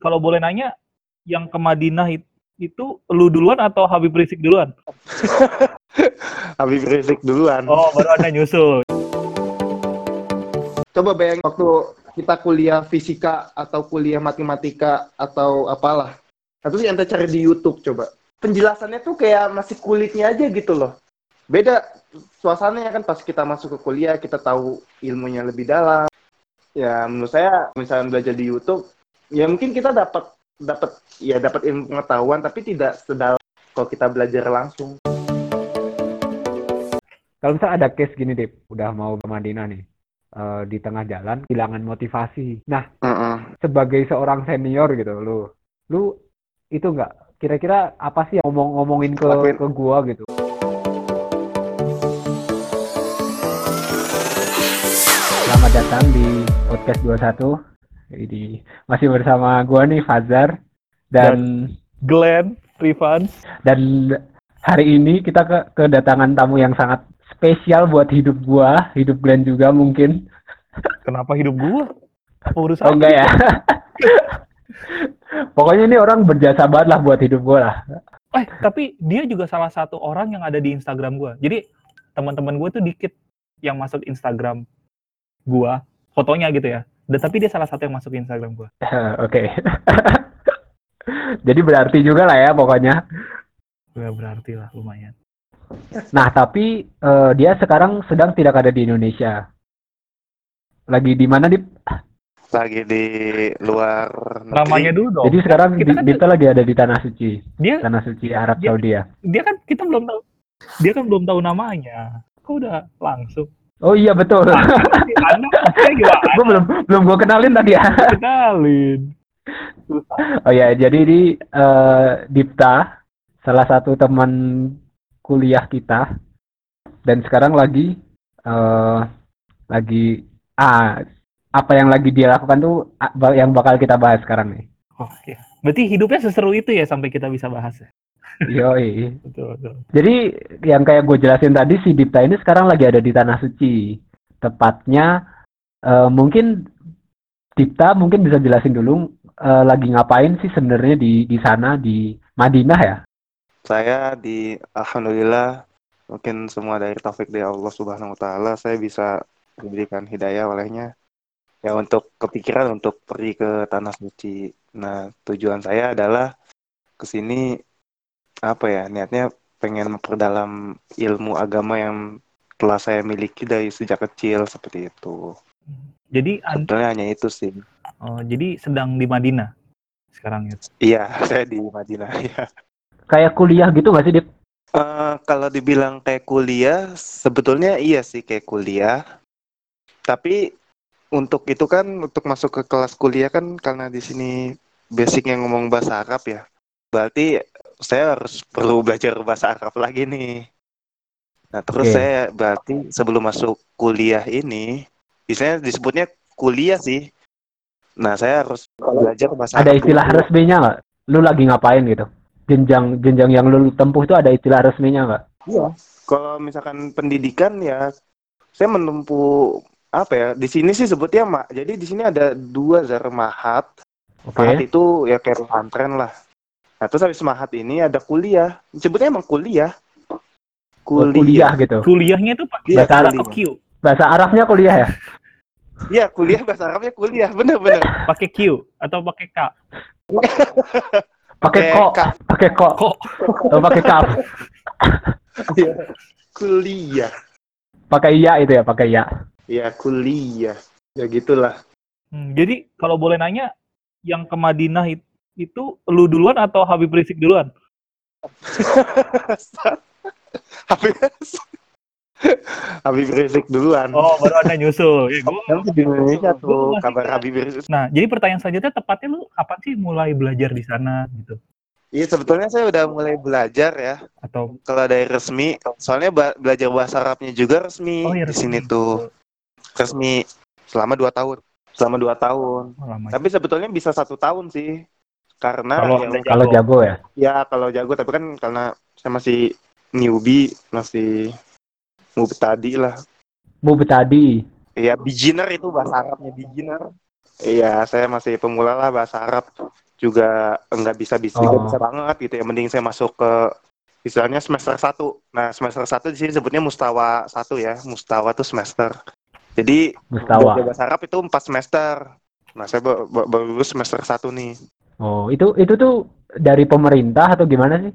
Kalau boleh nanya, yang ke Madinah it- itu lu duluan atau Habib Rizik duluan? Habib Rizik duluan. Oh, baru Anda nyusul. Coba bayangin waktu kita kuliah fisika atau kuliah matematika atau apalah. Atau yang kita cari di YouTube coba. Penjelasannya tuh kayak masih kulitnya aja gitu loh. Beda suasananya kan pas kita masuk ke kuliah kita tahu ilmunya lebih dalam. Ya menurut saya misalnya belajar di YouTube, ya mungkin kita dapat dapat ya dapat ilmu pengetahuan tapi tidak sedalam kalau kita belajar langsung. Kalau misalnya ada case gini, Dip, udah mau ke Madinah nih, eh, di tengah jalan kehilangan motivasi. Nah, Heeh. sebagai seorang senior gitu, lu, lu itu nggak kira-kira apa sih yang ngomong-ngomongin ke Lakuin. ke gua gitu? Datang di podcast 21. Ini masih bersama gua nih Fazar dan Glenn, Rifan. dan hari ini kita ke kedatangan tamu yang sangat spesial buat hidup gua, hidup Glenn juga mungkin. Kenapa hidup gua? Apa urusan? Oh enggak ya? Pokoknya ini orang berjasa banget lah buat hidup gua lah. Eh, tapi dia juga salah satu orang yang ada di Instagram gua. Jadi teman-teman gua tuh dikit yang masuk Instagram gua, fotonya gitu ya. Dan tapi dia salah satu yang masuk Instagram gua. Oke. Jadi berarti juga lah ya pokoknya. Ya berarti lah lumayan. Nah, tapi eh, dia sekarang sedang tidak ada di Indonesia. Lagi di mana, Dip? Lagi di luar negeri. Namanya dulu dong. Jadi sekarang kita Di- kan- Dipta lagi ada di Tanah Suci. Dia Tanah Suci Arab Dia- Saudi ya. dia kan kita belum tahu. Dia kan belum tahu namanya. Kok udah langsung? Oh iya betul. Gimana? gue belum belum gue kenalin tadi ya. Kenalin. Oh ya, jadi di eh, Dipta salah satu teman kuliah kita dan sekarang lagi eh lagi ah apa yang lagi dia lakukan tuh ah, yang bakal kita bahas sekarang nih. Oh iya. Berarti hidupnya seseru itu ya sampai kita bisa bahas ya. Yoi. Betul, betul. Jadi yang kayak gue jelasin tadi si Dipta ini sekarang lagi ada di Tanah Suci. Tepatnya eh, mungkin Dipta mungkin bisa jelasin dulu eh, lagi ngapain sih sebenarnya di di sana di Madinah ya? Saya di Alhamdulillah mungkin semua dari taufik dari Allah Subhanahu Wa Taala saya bisa diberikan hidayah olehnya ya untuk kepikiran untuk pergi ke tanah suci. Nah tujuan saya adalah ke sini apa ya niatnya pengen memperdalam ilmu agama yang telah saya miliki dari sejak kecil seperti itu. Jadi Sebetulnya hanya itu sih. oh, jadi sedang di Madinah sekarang ya. Iya saya di Madinah ya. Kayak kuliah gitu nggak sih Dip? Eh, kalau dibilang kayak kuliah, sebetulnya iya sih kayak kuliah. Tapi untuk itu kan, untuk masuk ke kelas kuliah kan karena di sini basicnya ngomong bahasa Arab ya. Berarti saya harus perlu belajar bahasa Arab lagi nih. Nah, terus Oke. saya berarti sebelum masuk kuliah ini, biasanya disebutnya kuliah sih. Nah, saya harus belajar bahasa Ada Arab istilah dulu. resminya nggak? Lu lagi ngapain gitu? Jenjang jenjang yang lu tempuh itu ada istilah resminya nggak? Iya. Kalau misalkan pendidikan ya, saya menempuh apa ya? Di sini sih sebutnya mak. Jadi di sini ada dua zar mahat. Oke. Mahat itu ya kayak pesantren lah. Nah terus habis mahat ini ada kuliah. Sebutnya emang kuliah. Oh, Kuliah gitu. Kuliahnya itu pakai Iya, kuliah. atau Q? Bahasa Arabnya kuliah ya? Iya kuliah bahasa Arabnya kuliah. Bener-bener. Pakai Q atau pakai K? Pakai kok, K. pakai kok, Kok atau pakai kaf, Iya. kuliah. pakai iya itu ya, pakai iya. Ya kuliah. Ya gitulah. Hmm, jadi kalau boleh nanya, yang ke Madinah it- itu lu duluan atau Habib Rizik duluan? Habib Habib Rizik duluan. Oh, baru Anda nyusul. Ya, gua- di Indonesia tuh kabar Habib Rizik Nah, jadi pertanyaan selanjutnya tepatnya lu kapan sih mulai belajar di sana gitu? Iya sebetulnya saya udah mulai belajar ya. Atau Kalau dari resmi, soalnya belajar bahasa Arabnya juga resmi Oh, iya, di resmi. sini tuh resmi selama dua tahun. Selama dua tahun. oh. Tapi sebetulnya bisa satu tahun sih, karena Kalau ya, Kalau jago ya. ya kalau jago. Tapi kan karena saya masih newbie, masih newbie tadi lah. Bu tadi. Ya beginner itu bahasa Arabnya beginner. Iya, saya masih pemula lah bahasa Arab juga enggak bisa bisa Oh. bisa banget gitu ya. Mending saya masuk ke istilahnya semester 1. Nah, semester 1 di sini sebutnya mustawa 1 ya. Mustawa tuh semester. Jadi Mustawa. bahasa Arab itu 4 semester. Nah, saya ba- ba- baru lulus semester 1 nih. Oh, itu itu tuh dari pemerintah atau gimana sih?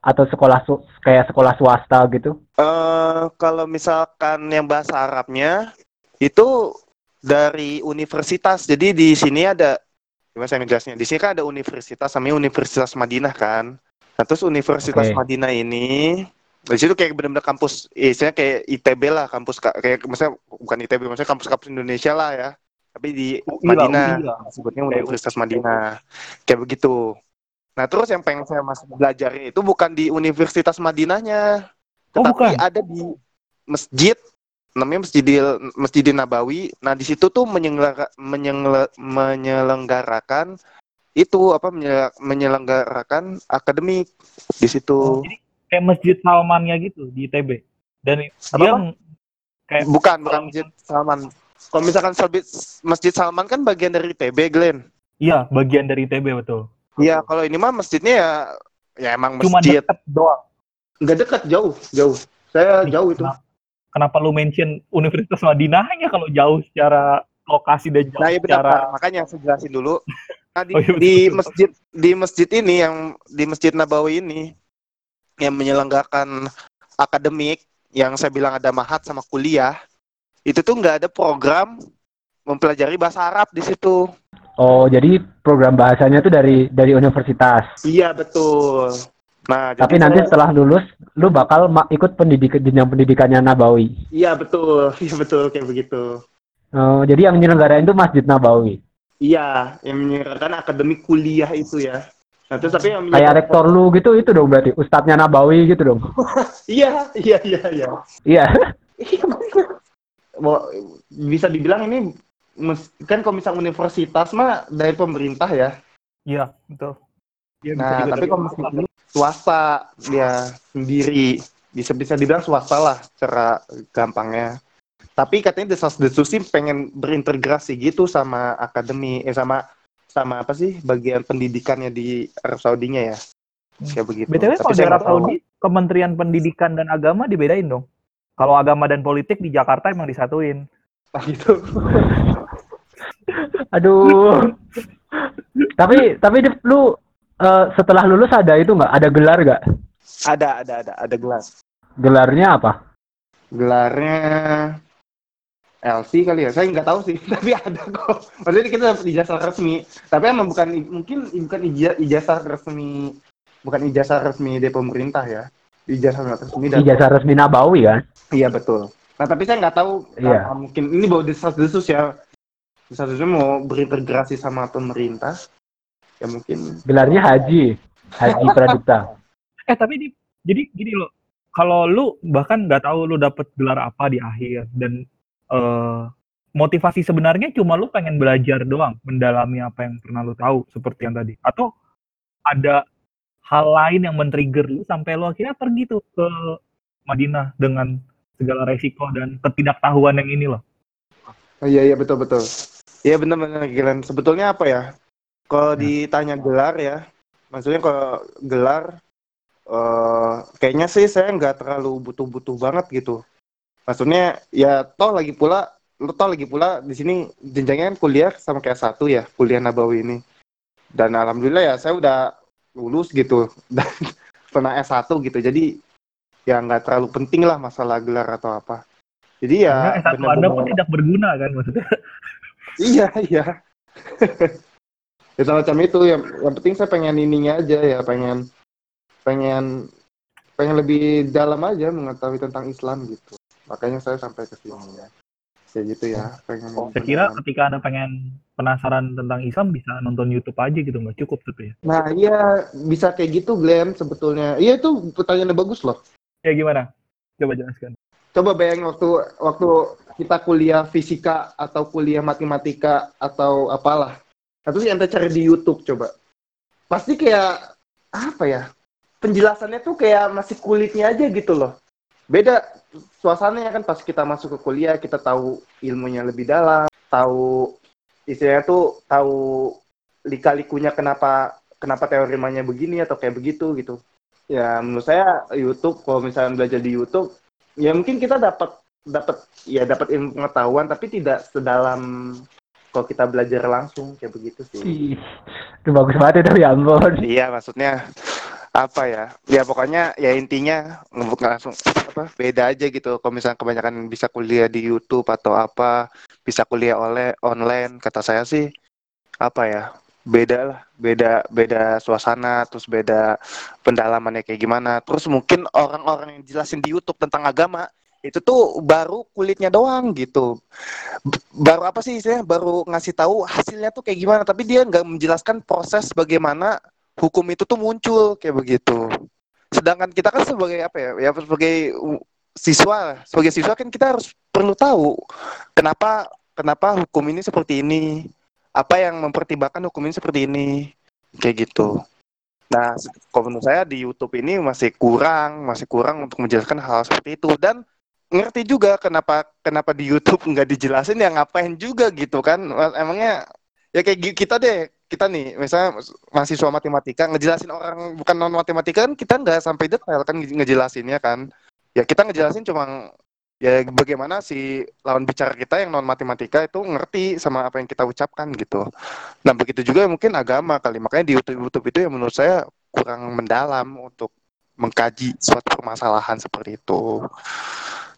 Atau sekolah su- kayak sekolah swasta gitu? Eh kalau misalkan yang bahasa Arabnya itu dari universitas. Jadi di sini ada gimana saya ngejelasinnya? Di sini kan ada universitas namanya Universitas Madinah kan. Nah, terus Universitas Oke. Madinah ini di situ kayak benar-benar kampus eh, istilahnya kayak ITB lah, kampus ka- kayak misalnya bukan ITB, maksudnya kampus-kampus Indonesia lah ya. Tapi di UI lah, Madinah, UI lah. sebutnya Kayak Universitas Madinah. Kayak begitu. Nah, terus yang pengen saya masuk belajar itu bukan di Universitas Madinahnya, Oh, tetapi bukan. ada di masjid namanya Masjidil Masjidil Nabawi. Nah, di situ tuh menyelenggara, menyengele- menyelenggarakan itu apa menye- menyelenggarakan akademik di situ. Oh, jadi kayak masjid Salmannya gitu di ITB. Dan Apa, dia apa? kayak Bukan, bukan Masjid Salman. Kalau misalkan Salbi- Masjid Salman kan bagian dari ITB, Glenn. iya bagian dari ITB betul. Iya, kalau ini mah masjidnya ya ya emang Cuma masjid. deket doang. Nggak dekat, jauh, jauh. Saya Nih, jauh itu. Kenapa, kenapa lu mention Universitas Madinahnya kalau jauh secara lokasi dan jauh Nah, iya benar. secara Pak. Makanya saya jelasin dulu. Nah, di, Oh, iya, betul, di betul. masjid di masjid ini yang di Masjid Nabawi ini yang menyelenggarakan akademik yang saya bilang ada mahat sama kuliah itu tuh nggak ada program mempelajari bahasa Arab di situ. Oh, jadi program bahasanya tuh dari dari universitas. Iya betul. Nah, Tapi nanti saya- setelah lulus, lu bakal ikut pendidikan jenjang pendidikannya Nabawi. iya betul, iya betul kayak begitu. Oh, jadi yang nyelenggarain itu Masjid Nabawi. Iya, yang menyerahkan akademik kuliah itu ya. Nah, terus tapi yang Kayak rektor lu gitu itu dong berarti ustadznya Nabawi gitu dong. Iya, iya, iya, iya. Iya. Mau- bisa dibilang ini kan kalau misal universitas mah dari pemerintah ya. Iya, betul. Bisa Nah, tapi kalau ini swasta dia sendiri bisa bisa dibilang swasta lah secara gampangnya. Tapi katanya desas-desus sih pengen berintegrasi gitu sama akademi eh sama sama apa sih bagian pendidikannya di Arab Saudinya ya. Kayak begitu. BTW Tapi kalau di Arab. Saudi, Kementerian Pendidikan dan Agama dibedain dong. Kalau agama dan politik di Jakarta emang disatuin. Ah, gitu. Aduh. tapi tapi lu eh, setelah lulus ada itu nggak? Ada gelar nggak? Ada ada ada ada gelar. Gelarnya apa? Gelarnya LC kali ya. Saya nggak tahu sih, tapi ada kok. Maksudnya kita dapat ijazah resmi. Tapi emang bukan mungkin bukan ija- ijazah resmi bukan ijazah resmi dari pemerintah ya. Ijazah resmi dari Ijazah resmi Nabawi kan? Iya betul. Nah tapi saya nggak tahu Iya. apa mungkin ini bawa desas-desus ya. Desas-desus mau berintegrasi sama pemerintah. Ya mungkin. Gelarnya Haji. Haji Pradipta. Eh tapi di, jadi gini loh, kalau lu bahkan nggak tahu lu dapet gelar apa di akhir dan eh, motivasi sebenarnya cuma lu pengen belajar doang, mendalami apa yang pernah lu tahu seperti yang tadi, atau ada hal lain yang men-trigger lu sampai lu akhirnya pergi tuh ke Madinah dengan segala resiko dan ketidaktahuan yang ini loh. Oh, iya iya betul betul. Iya benar-benar Gilan. Sebetulnya apa ya? Kalau ditanya gelar ya, maksudnya kalau gelar, eh kayaknya sih saya nggak terlalu butuh-butuh banget gitu. Maksudnya ya toh lagi pula, lu toh lagi pula di sini jenjangnya kan kuliah sama kayak satu ya, kuliah Nabawi ini. Dan alhamdulillah ya saya udah lulus gitu dan pernah S1 gitu. Jadi ya nggak terlalu penting lah masalah gelar atau apa. Jadi ya Karena S1 Anda pun tidak berguna kan maksudnya. Iya, iya. ya semacam itu yang yang penting saya pengen ininya aja ya, pengen pengen pengen lebih dalam aja mengetahui tentang Islam gitu. Makanya saya sampai ke sini ya. Kayak gitu ya, pengen Saya kira ketika Anda pengen penasaran tentang Islam bisa nonton YouTube aja gitu nggak cukup tapi ya. Nah, iya bisa kayak gitu Glenn sebetulnya. Iya itu pertanyaannya bagus loh. Ya gimana? Coba jelaskan. Coba bayangin waktu waktu kita kuliah fisika atau kuliah matematika atau apalah. Atau yang kita cari di YouTube coba. Pasti kayak apa ya? Penjelasannya tuh kayak masih kulitnya aja gitu loh. Beda suasananya kan pas kita masuk ke kuliah kita tahu ilmunya lebih dalam, tahu istilahnya tuh tahu lika-likunya kenapa kenapa teorimanya begini atau kayak begitu gitu. Ya menurut saya YouTube kalau misalnya belajar di YouTube ya mungkin kita dapat dapat ya dapat ilmu pengetahuan tapi tidak sedalam kalau kita belajar langsung kayak begitu sih. Ih, itu bagus banget itu ya ampun. Iya maksudnya apa ya? Ya pokoknya ya intinya nggak langsung apa beda aja gitu. Kalau misalnya kebanyakan bisa kuliah di YouTube atau apa bisa kuliah oleh online kata saya sih apa ya beda lah beda beda suasana terus beda pendalamannya kayak gimana terus mungkin orang-orang yang jelasin di YouTube tentang agama itu tuh baru kulitnya doang gitu baru apa sih istilahnya baru ngasih tahu hasilnya tuh kayak gimana tapi dia nggak menjelaskan proses bagaimana hukum itu tuh muncul kayak begitu. Sedangkan kita kan sebagai apa ya ya sebagai siswa sebagai siswa kan kita harus perlu tahu kenapa kenapa hukum ini seperti ini. Apa yang mempertimbangkan hukum ini seperti ini. Kayak gitu. Nah kalau saya di YouTube ini masih kurang masih kurang untuk menjelaskan hal seperti itu. Dan ngerti juga kenapa kenapa di YouTube nggak dijelasin ya ngapain juga gitu kan. Emangnya ya kayak kita deh kita nih misalnya mahasiswa matematika ngejelasin orang bukan non matematika kan kita nggak sampai detail kan nge- ngejelasinnya kan. Ya kita ngejelasin cuma ya bagaimana si lawan bicara kita yang non matematika itu ngerti sama apa yang kita ucapkan gitu. Nah begitu juga mungkin agama kali. Makanya di YouTube YouTube itu yang menurut saya kurang mendalam untuk mengkaji suatu permasalahan seperti itu.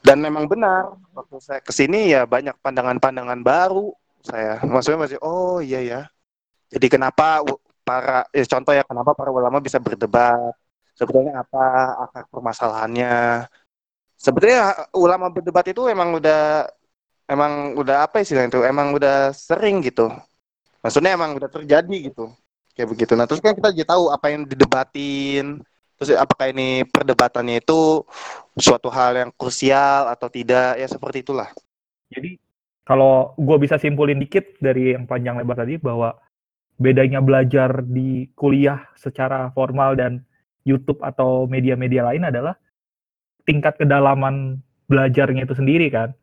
Dan memang benar waktu saya ke sini ya banyak pandangan-pandangan baru saya. Maksudnya masih oh iya ya jadi kenapa para ya contoh ya kenapa para ulama bisa berdebat? Sebetulnya apa akar permasalahannya? Sebetulnya ulama berdebat itu emang udah emang udah apa istilahnya itu? Emang udah sering gitu. Maksudnya emang udah terjadi gitu. Kayak begitu. Nah terus kan kita jadi tahu apa yang didebatin. Terus apakah ini perdebatannya itu suatu hal yang krusial atau tidak? Ya seperti itulah. Jadi kalau gue bisa simpulin dikit dari yang panjang lebar tadi bahwa bedanya belajar di kuliah secara formal dan YouTube atau media-media lain adalah tingkat kedalaman belajarnya itu sendiri kan.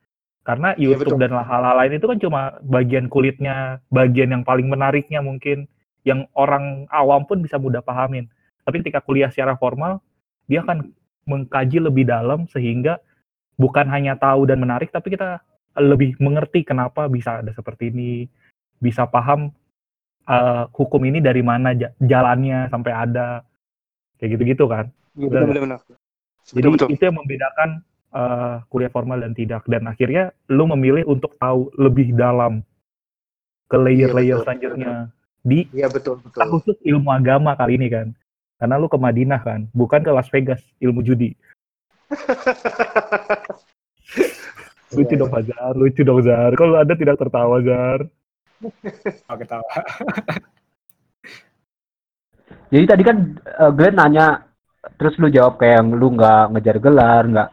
Karena YouTube betul. dan hal-hal lain itu kan cuma bagian kulitnya, bagian yang paling menariknya mungkin yang orang awam pun bisa mudah pahamin. Tapi ketika kuliah secara formal, dia akan mengkaji lebih dalam sehingga bukan hanya tahu dan menarik, tapi kita lebih mengerti kenapa bisa ada seperti ini, bisa paham eh, hukum ini dari mana ja- jalannya sampai ada, kayak gitu-gitu kan. Iya Benar. benar-benar. Jadi Betul, betul. itu yang membedakan eh, kuliah formal dan tidak. Dan akhirnya lu memilih untuk tahu lebih dalam ke layer-layer betul. selanjutnya di Iya betul betul. khusus ilmu agama kali ini kan. Karena lu ke Madinah kan, bukan ke Las Vegas ilmu judi. Lucu Iya, dong Zar, lucu dong Zar. Kalau ada tidak tertawa Zar. Oke tahu. Jadi tadi kan eh, Glenn nanya, terus lu jawab kayak yang lu nggak ngejar gelar, nggak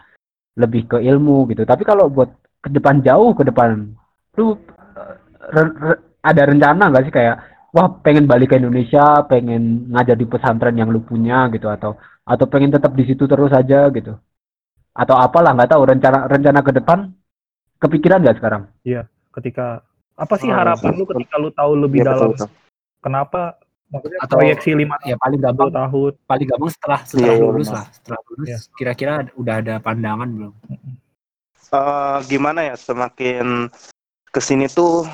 lebih ke ilmu gitu. Tapi kalau buat ke depan jauh ke depan, lu eh, re- re- ada rencana nggak sih kayak, wah pengen balik ke Indonesia, pengen ngajar di pesantren yang lu punya gitu, atau atau pengen tetap di situ terus aja gitu, atau apalah nggak tahu rencana rencana ke depan, kepikiran nggak sekarang? Ketika apa sih Oh, harapan lu ketika lu tahu lebih Iya dalam? betul betul. Kenapa? Maksudnya Atau- proyeksi lima Ya paling gampang tahun. paling gampang setelah setelah Iya, iya, lulus benar. lah. Setelah lulus Iya. kira-kira udah ada pandangan belum? Eh, gimana ya semakin ke sini tuh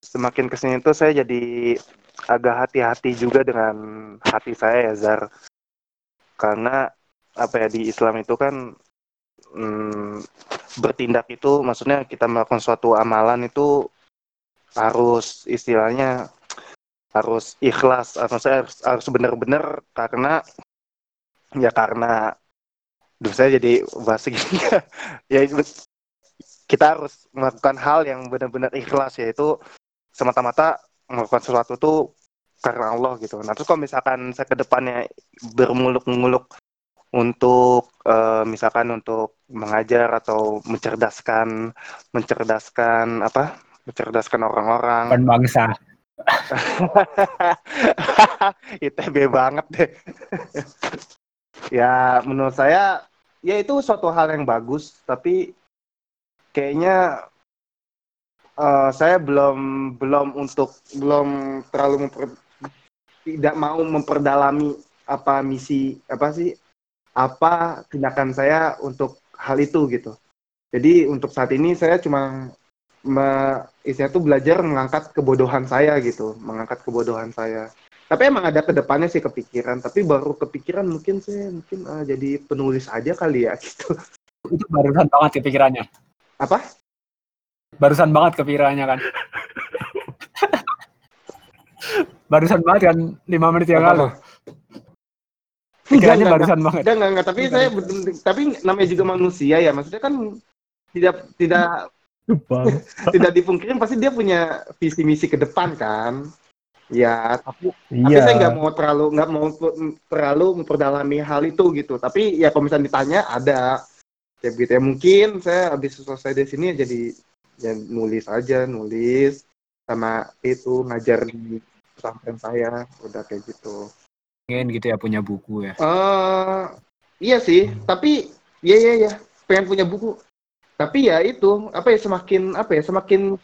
semakin ke sini tuh saya jadi agak hati-hati juga dengan hati saya ya Zar karena apa ya di Islam itu kan mm, bertindak itu maksudnya kita melakukan suatu amalan itu harus istilahnya harus ikhlas harus harus, harus benar-benar karena ya karena Duh, saya jadi bahasa gini ya itu- kita harus melakukan hal yang benar-benar ikhlas yaitu semata-mata melakukan sesuatu tuh karena Allah gitu. Nah terus kalau misalkan saya ke depannya bermuluk-muluk untuk eh, misalkan untuk mengajar atau mencerdaskan mencerdaskan apa mencerdaskan orang-orang Bukan bangsa. ITB banget deh. ya menurut saya ya itu suatu hal yang bagus tapi kayaknya Eh, saya belum belum untuk belum terlalu memper- tidak mau memperdalami apa misi apa sih apa tindakan saya untuk hal itu gitu. Jadi untuk saat ini saya cuma istilahnya tuh belajar mengangkat kebodohan saya gitu, mengangkat kebodohan saya. Tapi emang ada ke depannya sih kepikiran, tapi baru kepikiran mungkin saya mungkin eh, jadi penulis aja kali ya gitu. Itu barusan banget kepikirannya. Apa? Barusan banget kepikirannya kan. barusan banget kan 5 menit yang lalu. Enggak, Pikirannya enggak, barusan banget. Enggak, enggak, enggak. Tapi Enggak, saya tapi namanya juga manusia ya. Maksudnya kan tidak tidak. Tidak dipungkirin pasti dia punya visi misi ke depan kan. Ya, tapi, tapi Iya. saya nggak mau terlalu nggak mau terlalu memperdalami hal itu gitu. Tapi ya kalau misalnya ditanya ada kayak begitu ya mungkin saya habis selesai dari sini ya jadi ya nulis aja nulis sama itu ngajar di pesantren saya udah kayak gitu. Pengen gitu ya punya buku ya. eh iya sih, tapi iya iya iya, pengen punya buku. Tapi ya itu, apa ya semakin apa ya semakin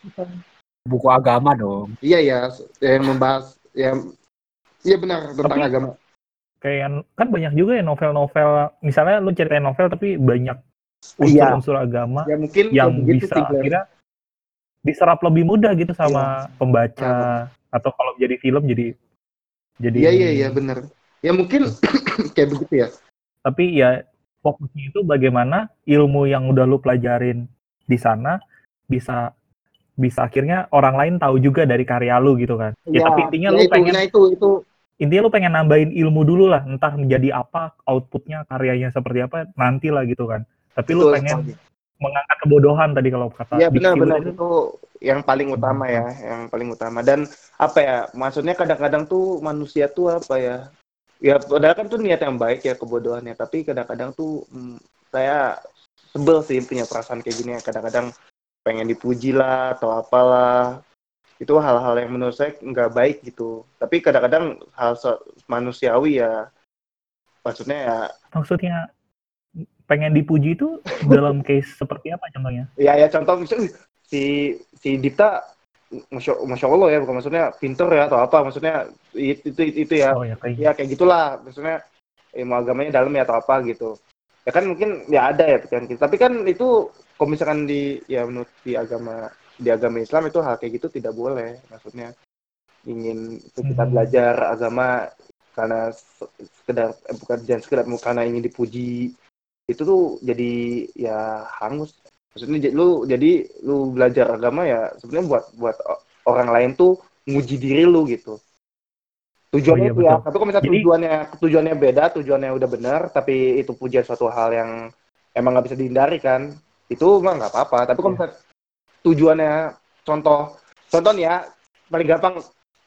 Buku agama dong. iya ya yang membahas yang iya benar tentang Tapi- agama. kayak kan banyak juga ya novel-novel misalnya lu ceritain novel tapi banyak Iya. unsur-unsur agama Ya mungkin yang bisa sih, akhirnya diserap lebih mudah gitu sama Iya. pembaca atau kalau jadi film jadi jadi Iya iya iya benar. Ya mungkin kayak begitu ya. tapi ya fokusnya itu bagaimana ilmu yang udah lu pelajarin di sana bisa bisa akhirnya orang lain tahu juga dari karya lu gitu kan ya, tapi intinya ya lu itu, pengen nah itu itu intinya lu pengen nambahin ilmu dulu lah entah menjadi apa outputnya karyanya seperti apa nanti lah gitu kan tapi lu betul pengen sekali. mengangkat kebodohan tadi kalau kata Iya lu benar-benar tadi. itu yang paling utama ya, yang paling utama. Dan apa ya, maksudnya kadang-kadang tuh manusia tuh apa ya, ya padahal kan tuh niat yang baik ya kebodohannya, tapi kadang-kadang tuh hmm, saya sebel sih punya perasaan kayak gini ya. Kadang-kadang pengen dipuji lah atau apalah. Itu hal-hal yang menurut saya nggak baik gitu. Tapi kadang-kadang hal manusiawi ya, maksudnya ya maksudnya pengen dipuji itu dalam case seperti apa contohnya ya ya contoh misalnya "Wih, si si Dita masya, masya Allah ya bukan maksudnya pinter ya atau apa maksudnya itu itu, itu ya. Oh ya kayak ya kayak gitulah maksudnya ilmu agamanya dalam ya atau apa gitu. Ya kan mungkin ya ada ya pikiran kita tapi kan itu kalau misalkan di ya menurut di agama di agama Islam itu hal kayak gitu tidak boleh maksudnya ingin kita Hmm. belajar agama karena se- sekedar eh, bukan jangan sekedar karena ingin dipuji itu tuh jadi ya hangus maksudnya lu jadi lu belajar agama ya sebenarnya buat buat orang lain tuh nguji diri lu gitu. Tujuannya Oh, iya, itu ya. tapi kalau misalnya Jadi- tujuannya tujuannya beda tujuannya udah benar tapi itu pujian suatu hal yang emang nggak bisa dihindari kan itu mah nggak apa-apa. Tapi kalau Iya. misalnya tujuannya contoh contoh nih ya paling gampang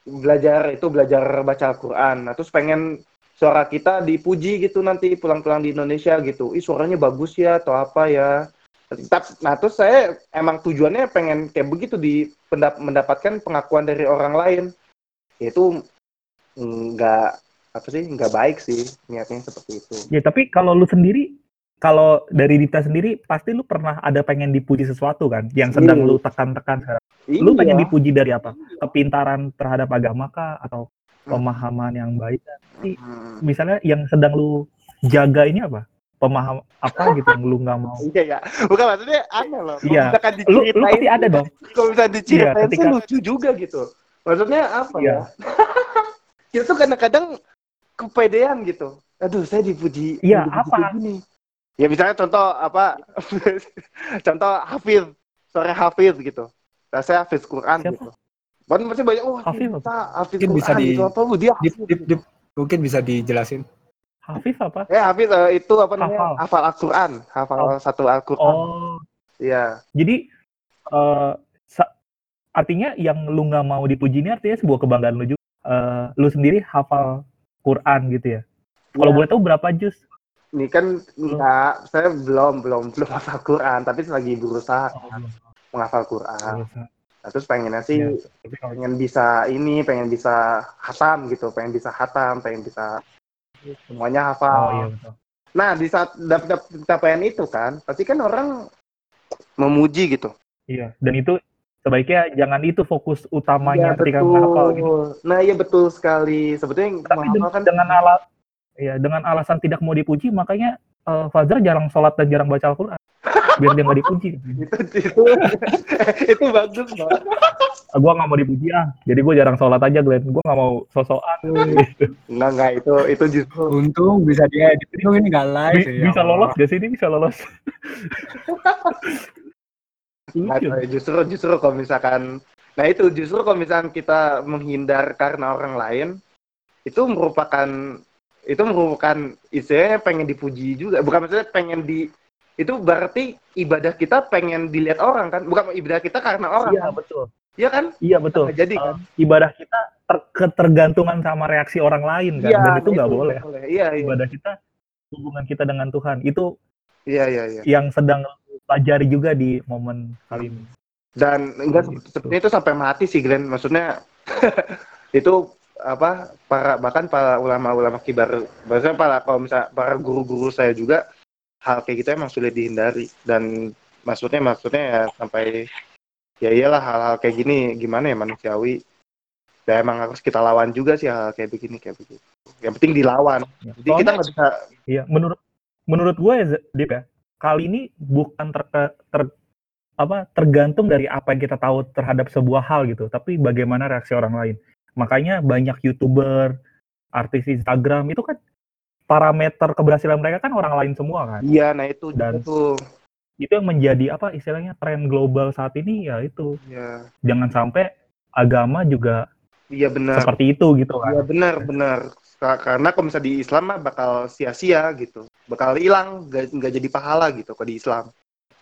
belajar itu belajar baca Al-Quran. Nah terus pengen suara kita dipuji gitu nanti pulang-pulang di Indonesia gitu. Ih suaranya bagus ya atau apa ya nah terus saya emang tujuannya pengen kayak begitu di mendapatkan pengakuan dari orang lain. Itu nggak apa sih nggak baik sih niatnya seperti itu. Ya tapi kalau lu sendiri kalau dari Dita sendiri pasti lu pernah ada pengen dipuji sesuatu kan yang sedang Iya. lu tekan-tekan sekarang? Lu Iya. pengen dipuji dari apa? Kepintaran terhadap agama kah atau pemahaman yang baik Hmm. misalnya yang sedang lu jaga ini apa pemaham apa gitu yang lu nggak mau Iya ya, bukan maksudnya aneh loh. Iya. lu lu pasti ada dong kalau misalnya diceritain Iya, sih ketika- lucu juga gitu. Maksudnya apa Iya. ya? Kita tuh kadang-kadang kepedean gitu. Aduh, saya dipuji. Iya, apa? gini. Ya misalnya contoh apa? contoh Hafiz, sore Hafiz gitu. Nah, saya Hafiz Quran Siapa? gitu. Kan masih banyak, oh Hafiz Hafiz Mungkin Quran bisa di- gitu. Apa lu dia Dip, Hafiz dip, gitu. dip. Mungkin bisa dijelasin. Hafif apa Ya Hafiz eh, itu apa namanya? Hafal. Hafal Al-Quran. Hafal Oh. satu Al-Quran. oh Iya. jadi eh sa- artinya yang lu nggak mau dipuji ini artinya sebuah kebanggaan lu juga Eh, lu sendiri hafal Quran gitu ya kalau Iya. boleh tahu berapa juz Ini kan enggak, saya belum belum belum hafal Quran, tapi lagi berusaha menghafal Quran. Nah, terus pengennya sih Iya, kalau pengen bisa ini, pengen bisa hatam gitu, pengen bisa hatam, pengen bisa semuanya oh hafal. iya betul Nah, di saat dapat dapat capaian itu kan, pasti kan orang memuji gitu. iya dan itu sebaiknya jangan itu fokus utamanya Iya, ketika betul. menghafal gitu. Nah, iya betul sekali. Sebetulnya Tapi menghafal kan dengan alat ya dengan alasan tidak mau dipuji makanya eh, Fajar jarang sholat dan jarang baca Al-Quran biar dia nggak dipuji. itu itu itu bagus banget. Ah, gua nggak mau dipuji ah, jadi gue jarang sholat aja Glenn. Gue nggak mau sosokan. gitu. Enggak enggak itu itu justru Untung bisa dia untung ini nggak live. Bi- ya bisa Allah. lolos gak sih ini bisa lolos? Nggak tahu, justru justru kalau misalkan nah itu justru kalau misalkan kita menghindar karena orang lain itu merupakan itu merupakan istilahnya pengen dipuji juga bukan maksudnya pengen di itu berarti ibadah kita pengen dilihat orang kan bukan ibadah kita karena orang Iya kan betul. iya kan Iya betul. Jadi kan Eh, ibadah kita ter- ketergantungan sama reaksi orang lain kan, Iya, dan itu nggak boleh. iya iya Ibadah kita hubungan kita dengan Tuhan itu iya iya iya yang sedang pelajari juga di momen kali ini. dan enggak Gitu. sepertinya itu sampai mati sih Glenn maksudnya itu apa para bahkan para ulama-ulama kibar maksudnya para kalau misal para guru-guru saya juga hal kayak gitu emang sulit dihindari dan maksudnya maksudnya ya sampai ya iyalah hal-hal kayak gini gimana ya manusiawi ya emang harus kita lawan juga sih hal, -hal kayak begini kayak begitu yang penting dilawan Ya. jadi kita nggak bisa Iya, menurut menurut gue ya, Dip ya, kali ini bukan ter, ter- apa tergantung dari apa yang kita tahu terhadap sebuah hal gitu, tapi bagaimana reaksi orang lain. Makanya banyak youtuber, artis Instagram itu kan parameter keberhasilan mereka kan orang lain semua kan. iya nah itu Dan- itu Itu yang menjadi apa istilahnya tren global saat ini ya itu. ya Jangan sampai agama juga iya benar seperti itu gitu kan. Iya benar benar Ka- karena kalau misalnya di Islam mah bakal sia-sia gitu bakal hilang nggak jadi pahala gitu kalau di Islam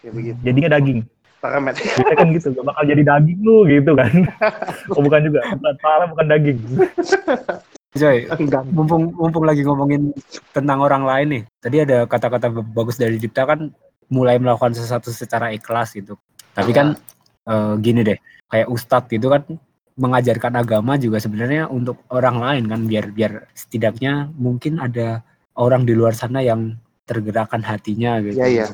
ya begitu Jadinya daging. parameter Biasanya kan gitu, gak bakal jadi daging lu gitu kan. oh bukan juga, bukan pahala bukan daging. Enggak mumpung mumpung lagi ngomongin tentang orang lain nih. Tadi ada kata-kata bagus dari Dipta kan mulai melakukan sesuatu secara ikhlas gitu. Tapi kan eh, gini deh, kayak ustadz gitu kan mengajarkan agama juga sebenarnya untuk orang lain kan biar biar setidaknya mungkin ada orang di luar sana yang tergerakkan hatinya gitu. Iya iya.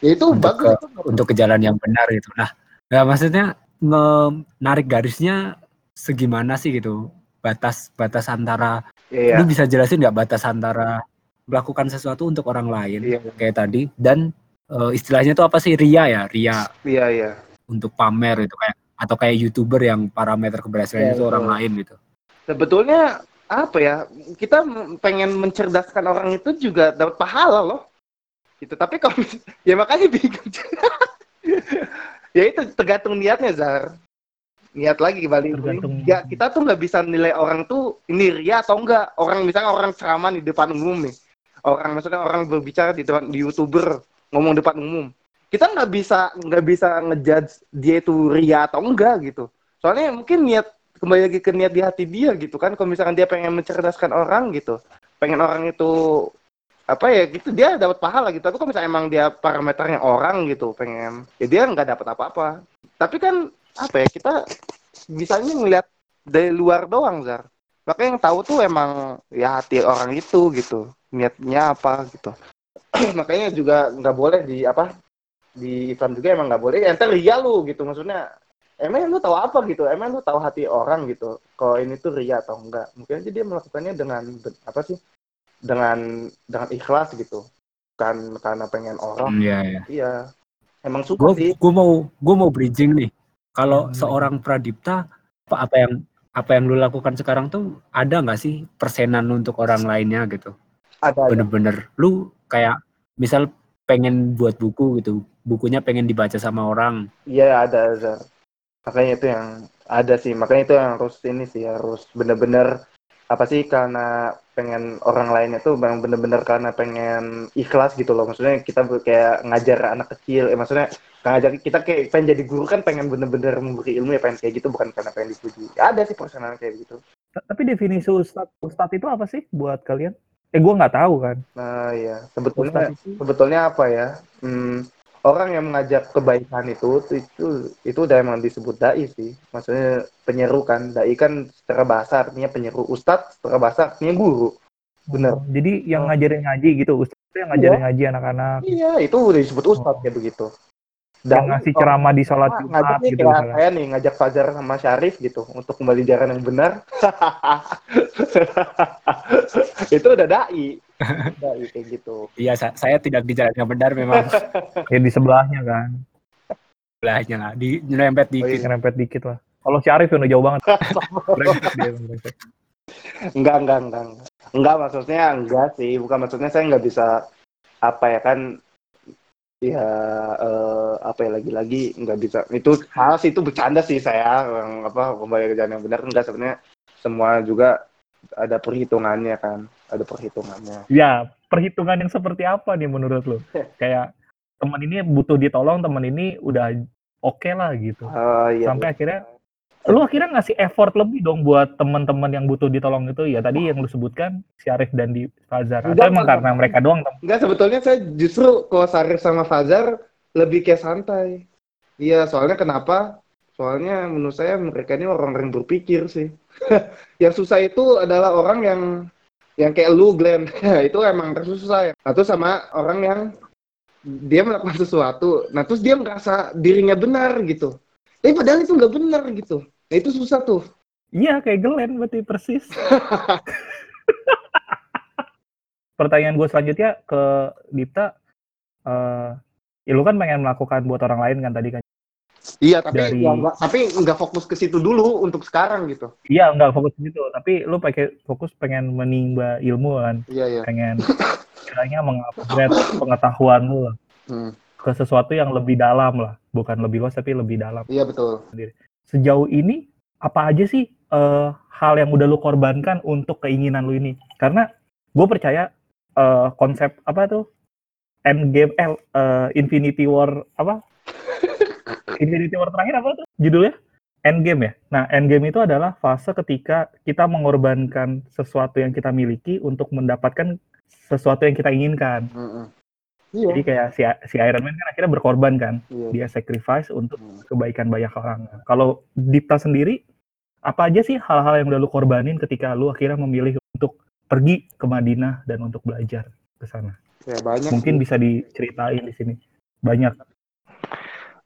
Ya itu Untuk bagus ke- untuk ke jalan yang benar gitu. Nah, ya maksudnya menarik garisnya segimana sih gitu? Batas batas antara Iya. lu bisa jelasin nggak batas antara melakukan sesuatu untuk orang lain Iya. kayak tadi dan eh, istilahnya tuh apa sih ria ya ria Iya iya. untuk pamer itu kayak atau kayak youtuber yang parameter keberhasilannya Iya, itu orang lain gitu. Sebetulnya apa ya? Kita pengen mencerdaskan orang itu juga dapat pahala loh. Gitu. Tapi kalau ya makanya bingung. ya itu tergantung niatnya Zar. Niat lagi kembali. Tergantung- Ya kita tuh nggak bisa nilai orang tuh ini ria atau enggak. Orang misalnya orang ceramah di depan umum nih. Orang maksudnya orang berbicara di depan di youtuber ngomong depan umum. Kita nggak bisa nggak bisa ngejudge dia itu ria atau enggak gitu. Soalnya mungkin niat kembali lagi ke niat di hati dia gitu kan kalau misalkan dia pengen mencerdaskan orang gitu pengen orang itu apa ya gitu dia dapat pahala gitu tapi kalau misalnya emang dia parameternya orang gitu pengen ya dia nggak dapat apa-apa tapi kan apa ya kita bisanya ngeliat dari luar doang zar. Makanya yang tahu tuh emang ya hati orang itu gitu niatnya apa gitu. Makanya juga nggak boleh di apa di Islam juga emang nggak boleh. Ya, ntar ria lu gitu maksudnya emang lu tahu apa gitu? Emang lu tahu hati orang gitu? Kalau ini tuh ria atau enggak mungkin aja dia melakukannya dengan apa sih dengan dengan ikhlas gitu. Kan karena pengen orang. Iya ya. iya. Emang suka Gue sih. gue mau gue mau bridging nih. Kalau Hmm. seorang Pradipta apa, apa yang apa yang lu lakukan sekarang tuh ada nggak sih persenan untuk orang lainnya gitu? ada ada bener-bener lu kayak misal pengen buat buku gitu bukunya pengen dibaca sama orang iya ada ada makanya itu yang ada sih makanya itu yang harus ini sih harus bener-bener apa sih karena pengen orang lainnya tuh bang bener-bener karena pengen ikhlas gitu loh maksudnya kita kayak ngajar anak kecil eh, maksudnya ngajar kita kayak pengen jadi guru kan pengen bener-bener memberi ilmu ya pengen kayak gitu bukan karena pengen dipuji ada sih personal kayak gitu. Ta- Tapi definisi ustad ustad itu apa sih buat kalian? Eh gue nggak tahu kan. nah ya sebetulnya Ustad sebetulnya apa ya? Hmm, orang yang mengajak kebaikan itu itu itu udah emang disebut dai sih. Maksudnya penyeru kan. Dai kan secara bahasa artinya penyeru. Ustadz secara bahasa artinya guru. Bener. Oh, jadi yang Oh. ngajarin ngaji gitu, ustad itu yang ngajarin ngaji anak-anak. iya itu udah disebut ustadz kayak begitu yang ngasih ceramah di sholat Jumat ngajaknya gitu kayak misalnya. saya nih ngajak Fajar sama Syarif gitu untuk kembali jalan yang benar. itu udah dai. dai kayak gitu. Iya, sa- saya tidak di jalan yang benar memang Ya di sebelahnya kan. belahnya lah, di nyerempet Oh, iya. dikit. Dikit lah. Kalau si Arif yang udah jauh banget. Enggak, enggak, enggak. Enggak, enggak maksudnya enggak sih. Bukan maksudnya saya nggak bisa apa ya kan ya eh, apa ya lagi-lagi nggak bisa. Itu hal sih itu bercanda sih saya yang apa kembali ke jalan yang benar. Enggak sebenarnya semua juga ada perhitungannya kan. Ada perhitungannya. Ya, perhitungan yang seperti apa nih menurut lo? Kayak teman ini butuh ditolong, teman ini udah oke lah gitu. Eh, iya, Sampai akhirnya lu akhirnya ngasih effort lebih dong buat teman-teman yang butuh ditolong itu ya tadi yang lu sebutkan si Arif dan di Fazar atau Enggak, emang karena mereka doang tem- Enggak, sebetulnya saya justru kalau Sarif sama Fazar lebih kayak santai. Iya, soalnya kenapa? Soalnya menurut saya mereka ini orang yang berpikir sih. yang susah itu adalah orang yang yang kayak lu, Glenn. itu emang susah ya. Nah, terus sama orang yang dia melakukan sesuatu, nah terus dia merasa dirinya benar gitu. Tapi padahal itu nggak benar gitu. Nah itu susah tuh. Iya kayak Glenn berarti persis. Pertanyaan gue selanjutnya ke Dipta, eh ya lu kan pengen melakukan buat orang lain kan tadi kan? Iya, tapi Dari- ya nggak- tapi nggak fokus ke situ dulu untuk sekarang gitu. Iya nggak fokus di situ, tapi lu pakai fokus pengen menimba ilmu kan, Iya, iya. pengen kiranya mengupgrade pengetahuan lu lah Hmm. ke sesuatu yang lebih dalam lah, bukan lebih luas tapi lebih dalam. Iya betul. Sejauh ini apa aja sih eh, hal yang udah lu korbankan untuk keinginan lu ini? Karena gue percaya eh, konsep apa tuh Endgame, eh, eh, Infinity War apa? Infinity War terakhir apa tuh judulnya? Endgame ya. Nah, Endgame itu adalah fase ketika kita mengorbankan sesuatu yang kita miliki untuk mendapatkan sesuatu yang kita inginkan. Mm-mm. Iya. Jadi kayak si, si Iron Man kan akhirnya berkorban kan, Iya. dia sacrifice untuk Hmm. kebaikan banyak orang. Kalau Dipta sendiri, apa aja sih hal-hal yang udah lu korbanin ketika lu akhirnya memilih untuk pergi ke Madinah dan untuk belajar ke sana? Ya banyak. Mungkin sih. bisa diceritain di sini. Banyak.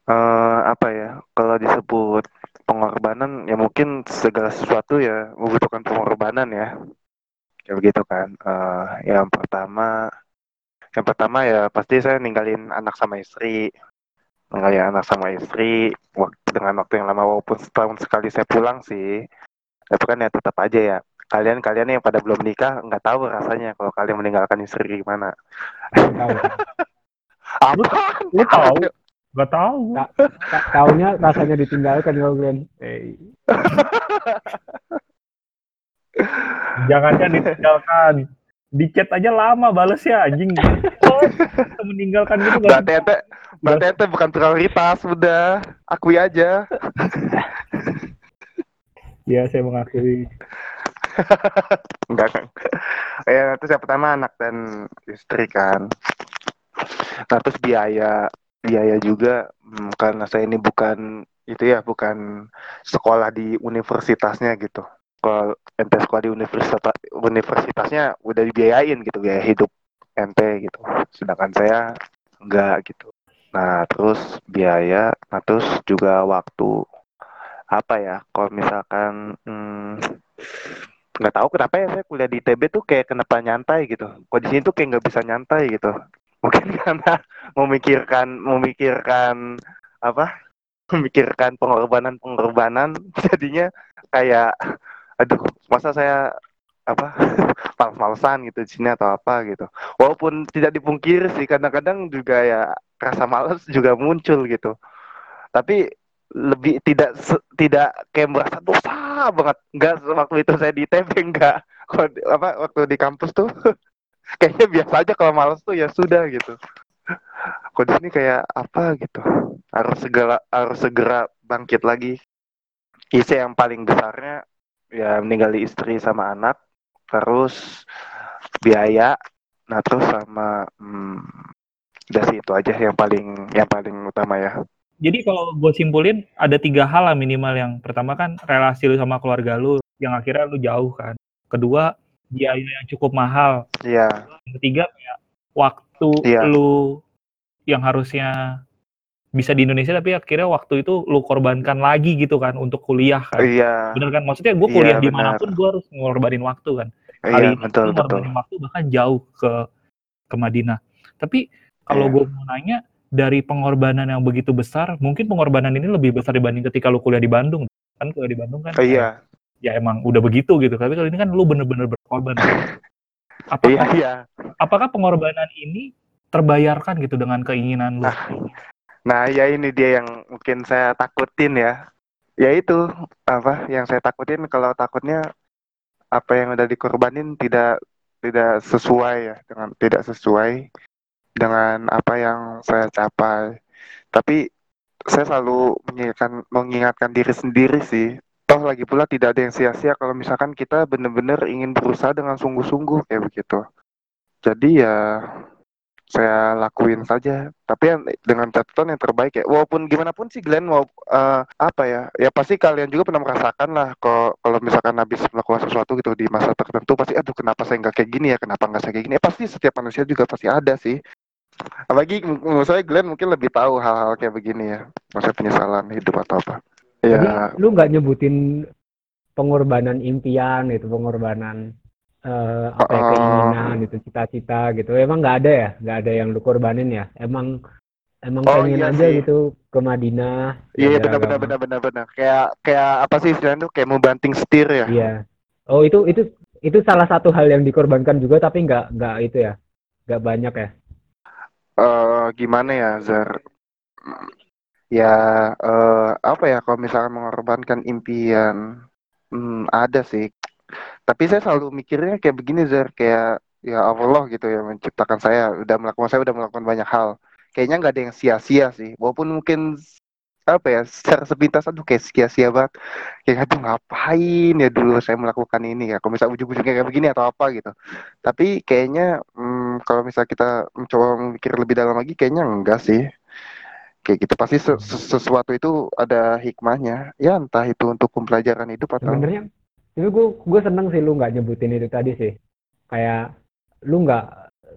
eh apa ya kalau disebut pengorbanan ya mungkin segala sesuatu ya membutuhkan pengorbanan ya kayak begitu kan Eh yang pertama yang pertama ya pasti saya ninggalin anak sama istri ninggalin anak sama istri waktu dengan waktu yang lama walaupun setahun sekali saya pulang sih tapi kan ya tetap aja ya kalian kalian yang pada belum nikah nggak tahu rasanya kalau kalian meninggalkan istri gimana Tahu. apa Lu tahu? Gak tahu. Ta- Taunya rasanya ditinggalkan kalau Glenn. Eh, Jangan kan ditinggalkan. Di chat aja lama bales ya anjing. Meninggalkan gitu gak Berarti ente, berarti ente bukan prioritas, udah. Akui aja. Ya, saya mengakui. Enggak kan. Ya, terus yang pertama anak dan istri kan. Nah, terus biaya, biaya juga hmm, karena saya ini bukan itu ya, bukan sekolah di universitasnya gitu. Kalau ente sekolah di universitas universitasnya udah dibiayain gitu biaya hidup ente gitu. Sedangkan saya enggak gitu. Nah, terus biaya, nah terus juga waktu apa ya? Kalau misalkan hmm, nggak tahu kenapa ya saya kuliah di ITB tuh kayak kenapa nyantai gitu. Kok di sini tuh kayak nggak bisa nyantai gitu. Mungkin karena memikirkan memikirkan apa? Memikirkan pengorbanan-pengorbanan jadinya kayak aduh, masa saya apa males-malesan gitu di sini atau apa gitu. Walaupun tidak dipungkiri sih kadang-kadang juga ya rasa males juga muncul gitu. Tapi lebih tidak tidak kayak merasa dosa banget. Enggak waktu itu saya di ITB enggak apa waktu di kampus tuh kayaknya biasa aja kalau males tuh ya sudah gitu. Kok di sini kayak apa gitu? Harus segera harus segera bangkit lagi. Isi yang paling besarnya ya meninggali istri sama anak terus biaya nah terus sama hmm, udah sih itu aja yang paling yang paling utama ya Jadi kalau gue simpulin ada tiga hal lah minimal yang pertama kan relasi lu sama keluarga lu yang akhirnya lu jauh kan. Kedua biaya yang cukup mahal. iya Yang ketiga ya, waktu Iya. lu yang harusnya bisa di Indonesia tapi akhirnya waktu itu lu korbankan lagi gitu kan untuk kuliah kan. Iya. Bener kan? Maksudnya gue Iya, kuliah benar. di mana pun gue harus ngorbanin waktu kan. Kali Iya, ini betul ngorbanin waktu bahkan jauh ke ke Madinah. Tapi kalau Iya. gue mau nanya dari pengorbanan yang begitu besar, mungkin pengorbanan ini lebih besar dibanding ketika lu kuliah di Bandung. Kan kuliah di Bandung kan Iya. ya emang udah begitu gitu. Tapi kali ini kan lu bener-bener berkorban. Iya, Apakah iya. apakah pengorbanan ini terbayarkan gitu dengan keinginan lu? Nah, nah ya ini dia yang mungkin saya takutin ya. Ya itu apa yang saya takutin kalau takutnya apa yang udah dikorbanin tidak tidak sesuai ya dengan tidak sesuai dengan apa yang saya capai. Tapi saya selalu mengingatkan mengingatkan diri sendiri sih. Toh lagi pula tidak ada yang sia-sia kalau misalkan kita benar-benar ingin berusaha dengan sungguh-sungguh kayak begitu. Jadi ya saya lakuin saja. Tapi yang dengan catatan yang terbaik ya. Walaupun gimana pun sih Glenn mau eh, apa ya ya pasti kalian juga pernah merasakan lah kalau kalau misalkan habis melakukan sesuatu gitu di masa tertentu pasti aduh kenapa saya nggak kayak gini ya? Kenapa nggak saya kayak gini? Ya pasti setiap manusia juga pasti ada sih. Apalagi menurut saya Glenn mungkin lebih tahu hal-hal kayak begini ya. Maksudnya penyesalan hidup atau apa. Ya. Lu nggak nyebutin pengorbanan impian gitu, pengorbanan eh, apa ya keinginan gitu, cita-cita gitu. Emang nggak ada ya, nggak ada yang lu korbanin ya. Emang emang Oh, pengen iya aja sih. gitu ke Madinah. iya belajar benar benar benar benar benar kayak kayak apa sih istilahnya tuh kayak mau banting setir ya Iya. Oh itu itu itu salah satu hal yang dikorbankan juga tapi nggak nggak itu ya, nggak banyak ya. eh gimana ya Zar ya eh apa ya kalau misalkan mengorbankan impian hmm, ada sih tapi saya selalu mikirnya kayak begini Zar kayak ya Allah gitu ya menciptakan saya. Udah melakukan saya udah melakukan banyak hal. Kayaknya nggak ada yang sia-sia sih. Walaupun mungkin apa ya secara sepintas aduh kayak sia-sia banget. Kayak aduh ngapain ya dulu saya melakukan ini ya? Kalau misalnya ujung-ujungnya kayak begini atau apa gitu. Tapi kayaknya hmm, kalau misalnya kita mencoba memikir lebih dalam lagi kayaknya enggak sih. Kayak gitu. Pasti se- se- sesuatu itu ada hikmahnya. Ya entah itu untuk pembelajaran hidup atau Sebenarnya, tapi gue gue seneng sih lu nggak nyebutin itu tadi sih. Kayak lu nggak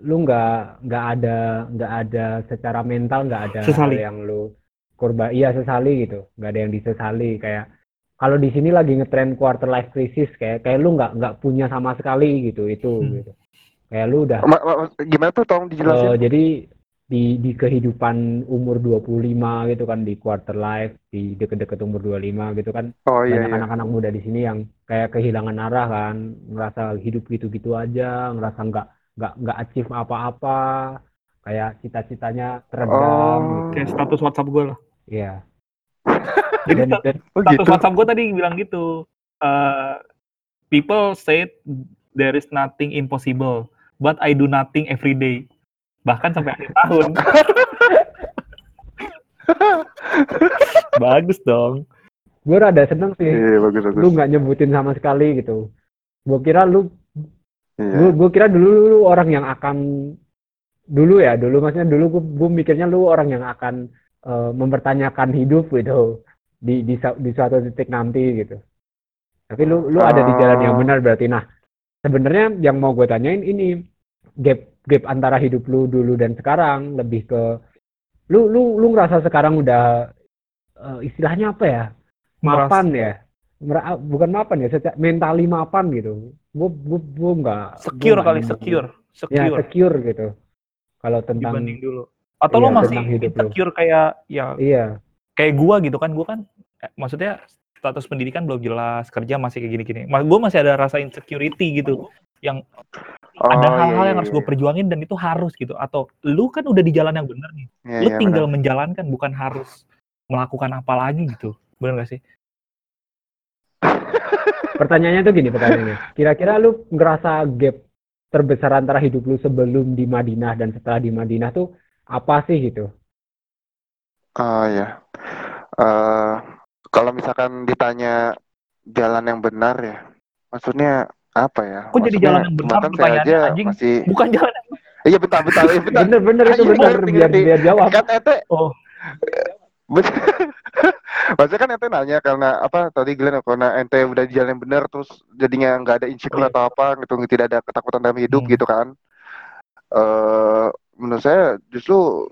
lu nggak nggak ada nggak ada secara mental nggak ada Sesali. hal yang lu korban iya sesali gitu nggak ada yang disesali kayak kalau di sini lagi ngetren quarter life crisis kayak kayak lu nggak nggak punya sama sekali gitu itu Hmm. gitu kayak lu udah Ma- ma- gimana tuh tolong dijelasin jadi di di kehidupan umur 25 gitu kan di quarter life di deket-deket umur 25 gitu kan oh iya banyak iya anak-anak muda di sini yang kayak kehilangan arah kan ngerasa hidup gitu-gitu aja ngerasa nggak nggak nggak achieve apa-apa kayak cita-citanya teredam Oh. gitu Kayak status WhatsApp gue lah. Iya. Jadi dan, oh status gitu WhatsApp gue tadi bilang gitu. eh, people said there is nothing impossible, but I do nothing every day. Bahkan sampai akhir tahun. Bagus dong. gue rada seneng sih iya bagus lu bagus nggak nyebutin sama sekali gitu gue kira lu iya gue kira dulu lu orang yang akan dulu ya dulu maksudnya dulu gue gue mikirnya lu orang yang akan eh, mempertanyakan hidup gitu di di di suatu titik nanti gitu tapi lu lu ada di jalan yang Oh. benar berarti nah sebenarnya yang mau gue tanyain ini gap gap antara hidup lu dulu dan sekarang lebih ke lu lu lu ngerasa sekarang udah eh, istilahnya apa ya mapan ya Mera- bukan mapan ya secara mentali mapan gitu gue gue gue nggak Secure gua kali, nemu. secure. ya Secure secure gitu kalau tentang dibanding dulu. Atau lo Iya, masih lo. insecure kayak ya iya kayak gua gitu kan gua kan eh, maksudnya status pendidikan belum jelas kerja masih kayak gini-gini mas gue masih ada rasa insecurity gitu yang oh, ada iya, hal-hal iya, yang harus iya. gue perjuangin dan itu harus gitu atau lu kan udah di jalan yang benar nih Iya, lu iya, tinggal benar. menjalankan bukan harus melakukan apa lagi gitu benar gak sih pertanyaannya tuh gini pertanyaannya kira-kira lu ngerasa gap terbesar antara hidup lu sebelum di Madinah dan setelah di Madinah tuh apa sih gitu Oh ya. Eh kalau misalkan ditanya jalan yang benar ya, maksudnya apa ya? Kok jadi jalan yang benar? saya aja anjing. masih. bukan jalan yang Iya bentar bentar, iya, bentar. bener-bener itu Ayo, bener biar biar jawab Kan ete, oh maksudnya kan ente nanya karena apa? Tadi Glenn karena ente udah di jalan yang benar, terus jadinya nggak ada insecure Oh, iya. atau apa, gitu, tidak ada ketakutan dalam hidup Hmm. gitu kan? Eh menurut saya justru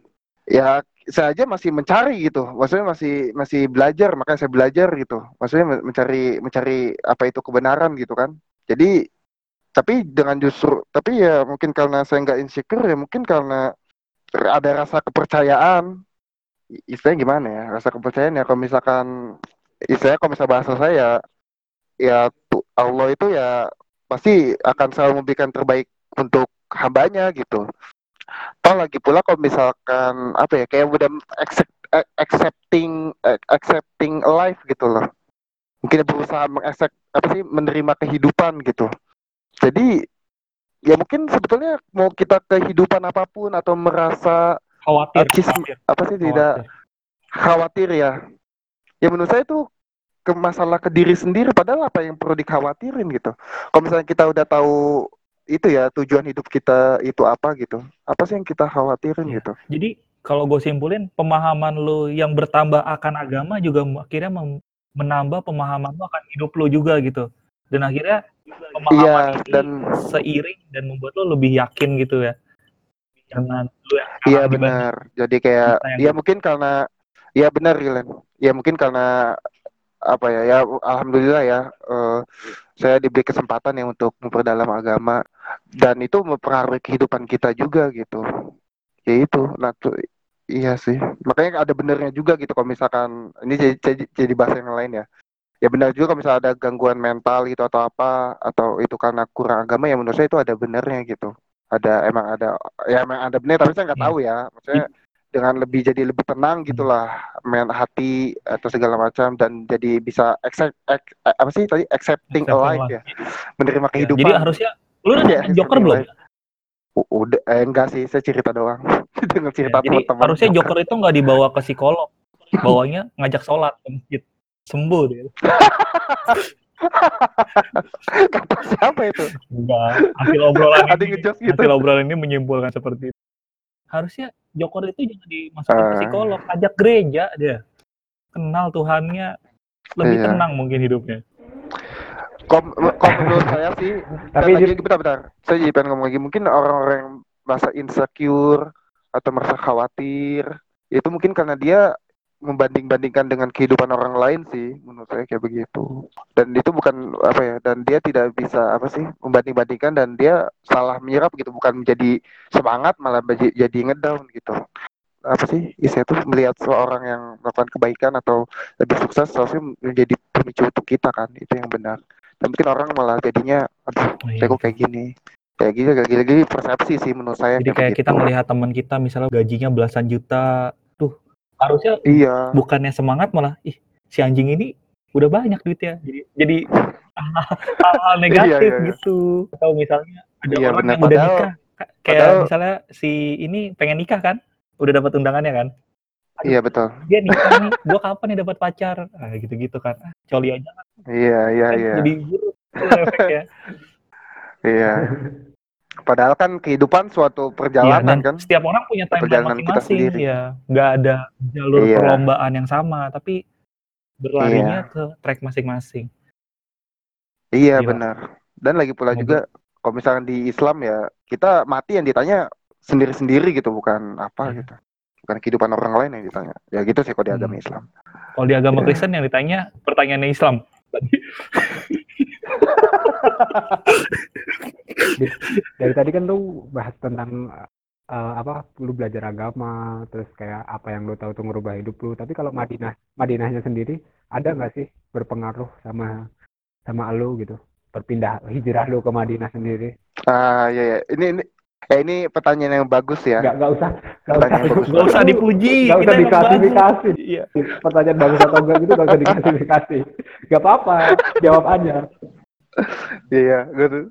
ya saya aja masih mencari gitu maksudnya masih masih belajar makanya saya belajar gitu maksudnya men- mencari mencari apa itu kebenaran gitu kan jadi tapi dengan justru tapi ya mungkin karena saya nggak insecure ya mungkin karena ada rasa kepercayaan. Istilahnya gimana ya? Rasa kepercayaan ya kalau misalkan istilahnya kalau misal bahasa saya ya Allah itu ya pasti akan selalu memberikan terbaik untuk hambanya gitu. Toh lagi pula kalau misalkan apa ya kayak udah eh, accepting eh, accepting life gitu loh mungkin berusaha mengaccept apa sih menerima kehidupan gitu jadi ya mungkin sebetulnya mau kita kehidupan apa pun atau merasa Khawatir. Artis- khawatir, apa sih tidak khawatir. ya ya menurut saya itu ke masalah ke diri sendiri padahal apa yang perlu dikhawatirin gitu kalau misalnya kita udah tahu itu ya tujuan hidup kita itu apa gitu apa sih yang kita khawatirin Iya. gitu Jadi kalau gue simpulin pemahaman lu yang bertambah akan agama juga akhirnya mem- menambah pemahaman lu akan hidup lu juga gitu. Dan akhirnya pemahaman Iya, ini dan- seiring dan membuat lu lebih yakin gitu ya. Jangan lu yang iya benar jadi kayak ya dulu. mungkin karena ya benar Gilen ya mungkin karena apa ya ya alhamdulillah ya eh, saya diberi kesempatan ya untuk memperdalam agama dan itu mempengaruhi kehidupan kita juga gitu ya itu nah tuh iya sih makanya ada benernya juga gitu kalau misalkan ini jadi, jadi, jadi bahasa yang lain ya ya benar juga kalau misalnya ada gangguan mental gitu atau apa atau itu karena kurang agama ya menurut saya itu ada benernya gitu ada emang ada ya emang ada bener tapi saya nggak Iya. tahu ya maksudnya dengan lebih jadi lebih tenang gitulah main hati atau segala macam dan jadi bisa accept, ac- apa sih tadi accepting Accepting life life. ya menerima Ya, kehidupan Jadi harusnya lu udah Iya, Joker belum? life. Udah eh, enggak sih saya cerita doang dengan Ya, cerita jadi teman-teman harusnya Joker itu nggak dibawa ke psikolog, bawanya ngajak sholat ke masjid, sembuh dia. kata siapa itu Enggak, hasil obrolan ada ini, gitu hasil obrolan ini menyimpulkan seperti itu. Harusnya Joker itu jangan dimasukin ke Ah. psikolog, ajak gereja dia. Kenal Tuhannya, lebih Iya. tenang mungkin hidupnya. Kom, kom menurut saya sih Tapi lagi di- bentar bentar. Saya jadi pengen ngomong lagi. Mungkin orang-orang yang merasa insecure atau merasa khawatir itu mungkin karena dia membanding-bandingkan dengan kehidupan orang lain sih menurut saya kayak begitu. Dan itu bukan apa ya dan dia tidak bisa apa sih membanding-bandingkan dan dia salah menyerap gitu. Bukan menjadi semangat malah jadi ngedown gitu. Apa sih istilah itu melihat seorang yang melakukan kebaikan atau lebih sukses seharusnya menjadi pemicu untuk kita kan. Itu yang benar dan mungkin orang malah jadinya aduh Oh, iya, saya kok kayak gini kayak gini kayak gini, gini persepsi sih menurut saya Jadi kayak kita begitu. melihat teman kita misalnya gajinya belasan juta, tuh harusnya iya bukannya semangat malah ih si anjing ini udah banyak duitnya. Jadi jadi hal-hal negatif Iya, iya, iya. gitu. Atau misalnya ada Iya, orang yang udah Padahal- nikah, Ka- kayak padahal- misalnya si ini pengen nikah kan, udah dapat undangannya kan. Iya betul Dia nikah nih, gua kapan nih dapat pacar? Ah, gitu-gitu kan. Ah, coli aja kan iya iya iya jadi buruk efeknya. iya padahal kan kehidupan suatu Iya, perjalanan dan kan setiap orang punya timeline Perjalanan kita masing-masing sendiri. ya. Nggak ada jalur Iya. perlombaan yang sama, tapi berlarinya Iya. ke track masing-masing. iya Gila. benar dan lagi pula Mobil. juga kalau misalkan di Islam ya kita mati yang ditanya sendiri-sendiri gitu bukan apa Iya. gitu bukan kehidupan orang lain yang ditanya ya gitu sih kalau di Hmm. agama Islam Kalau di agama Iya. Kristen yang ditanya pertanyaannya Islam. dari tadi kan lu bahas tentang eh, apa lu belajar agama terus kayak apa yang lu tahu tuh ngerubah hidup lu tapi kalau Madinah Madinahnya sendiri ada nggak sih berpengaruh sama sama lu gitu berpindah hijrah lu ke Madinah sendiri ah iya iya ini ini eh ini pertanyaan yang bagus ya nggak nggak usah nggak usah Pertanyaan bagus Gak usah dipuji. nggak usah diklasifikasi Iya. pertanyaan bagus atau enggak gitu nggak usah diklasifikasi nggak apa-apa jawab aja Iya, gitu.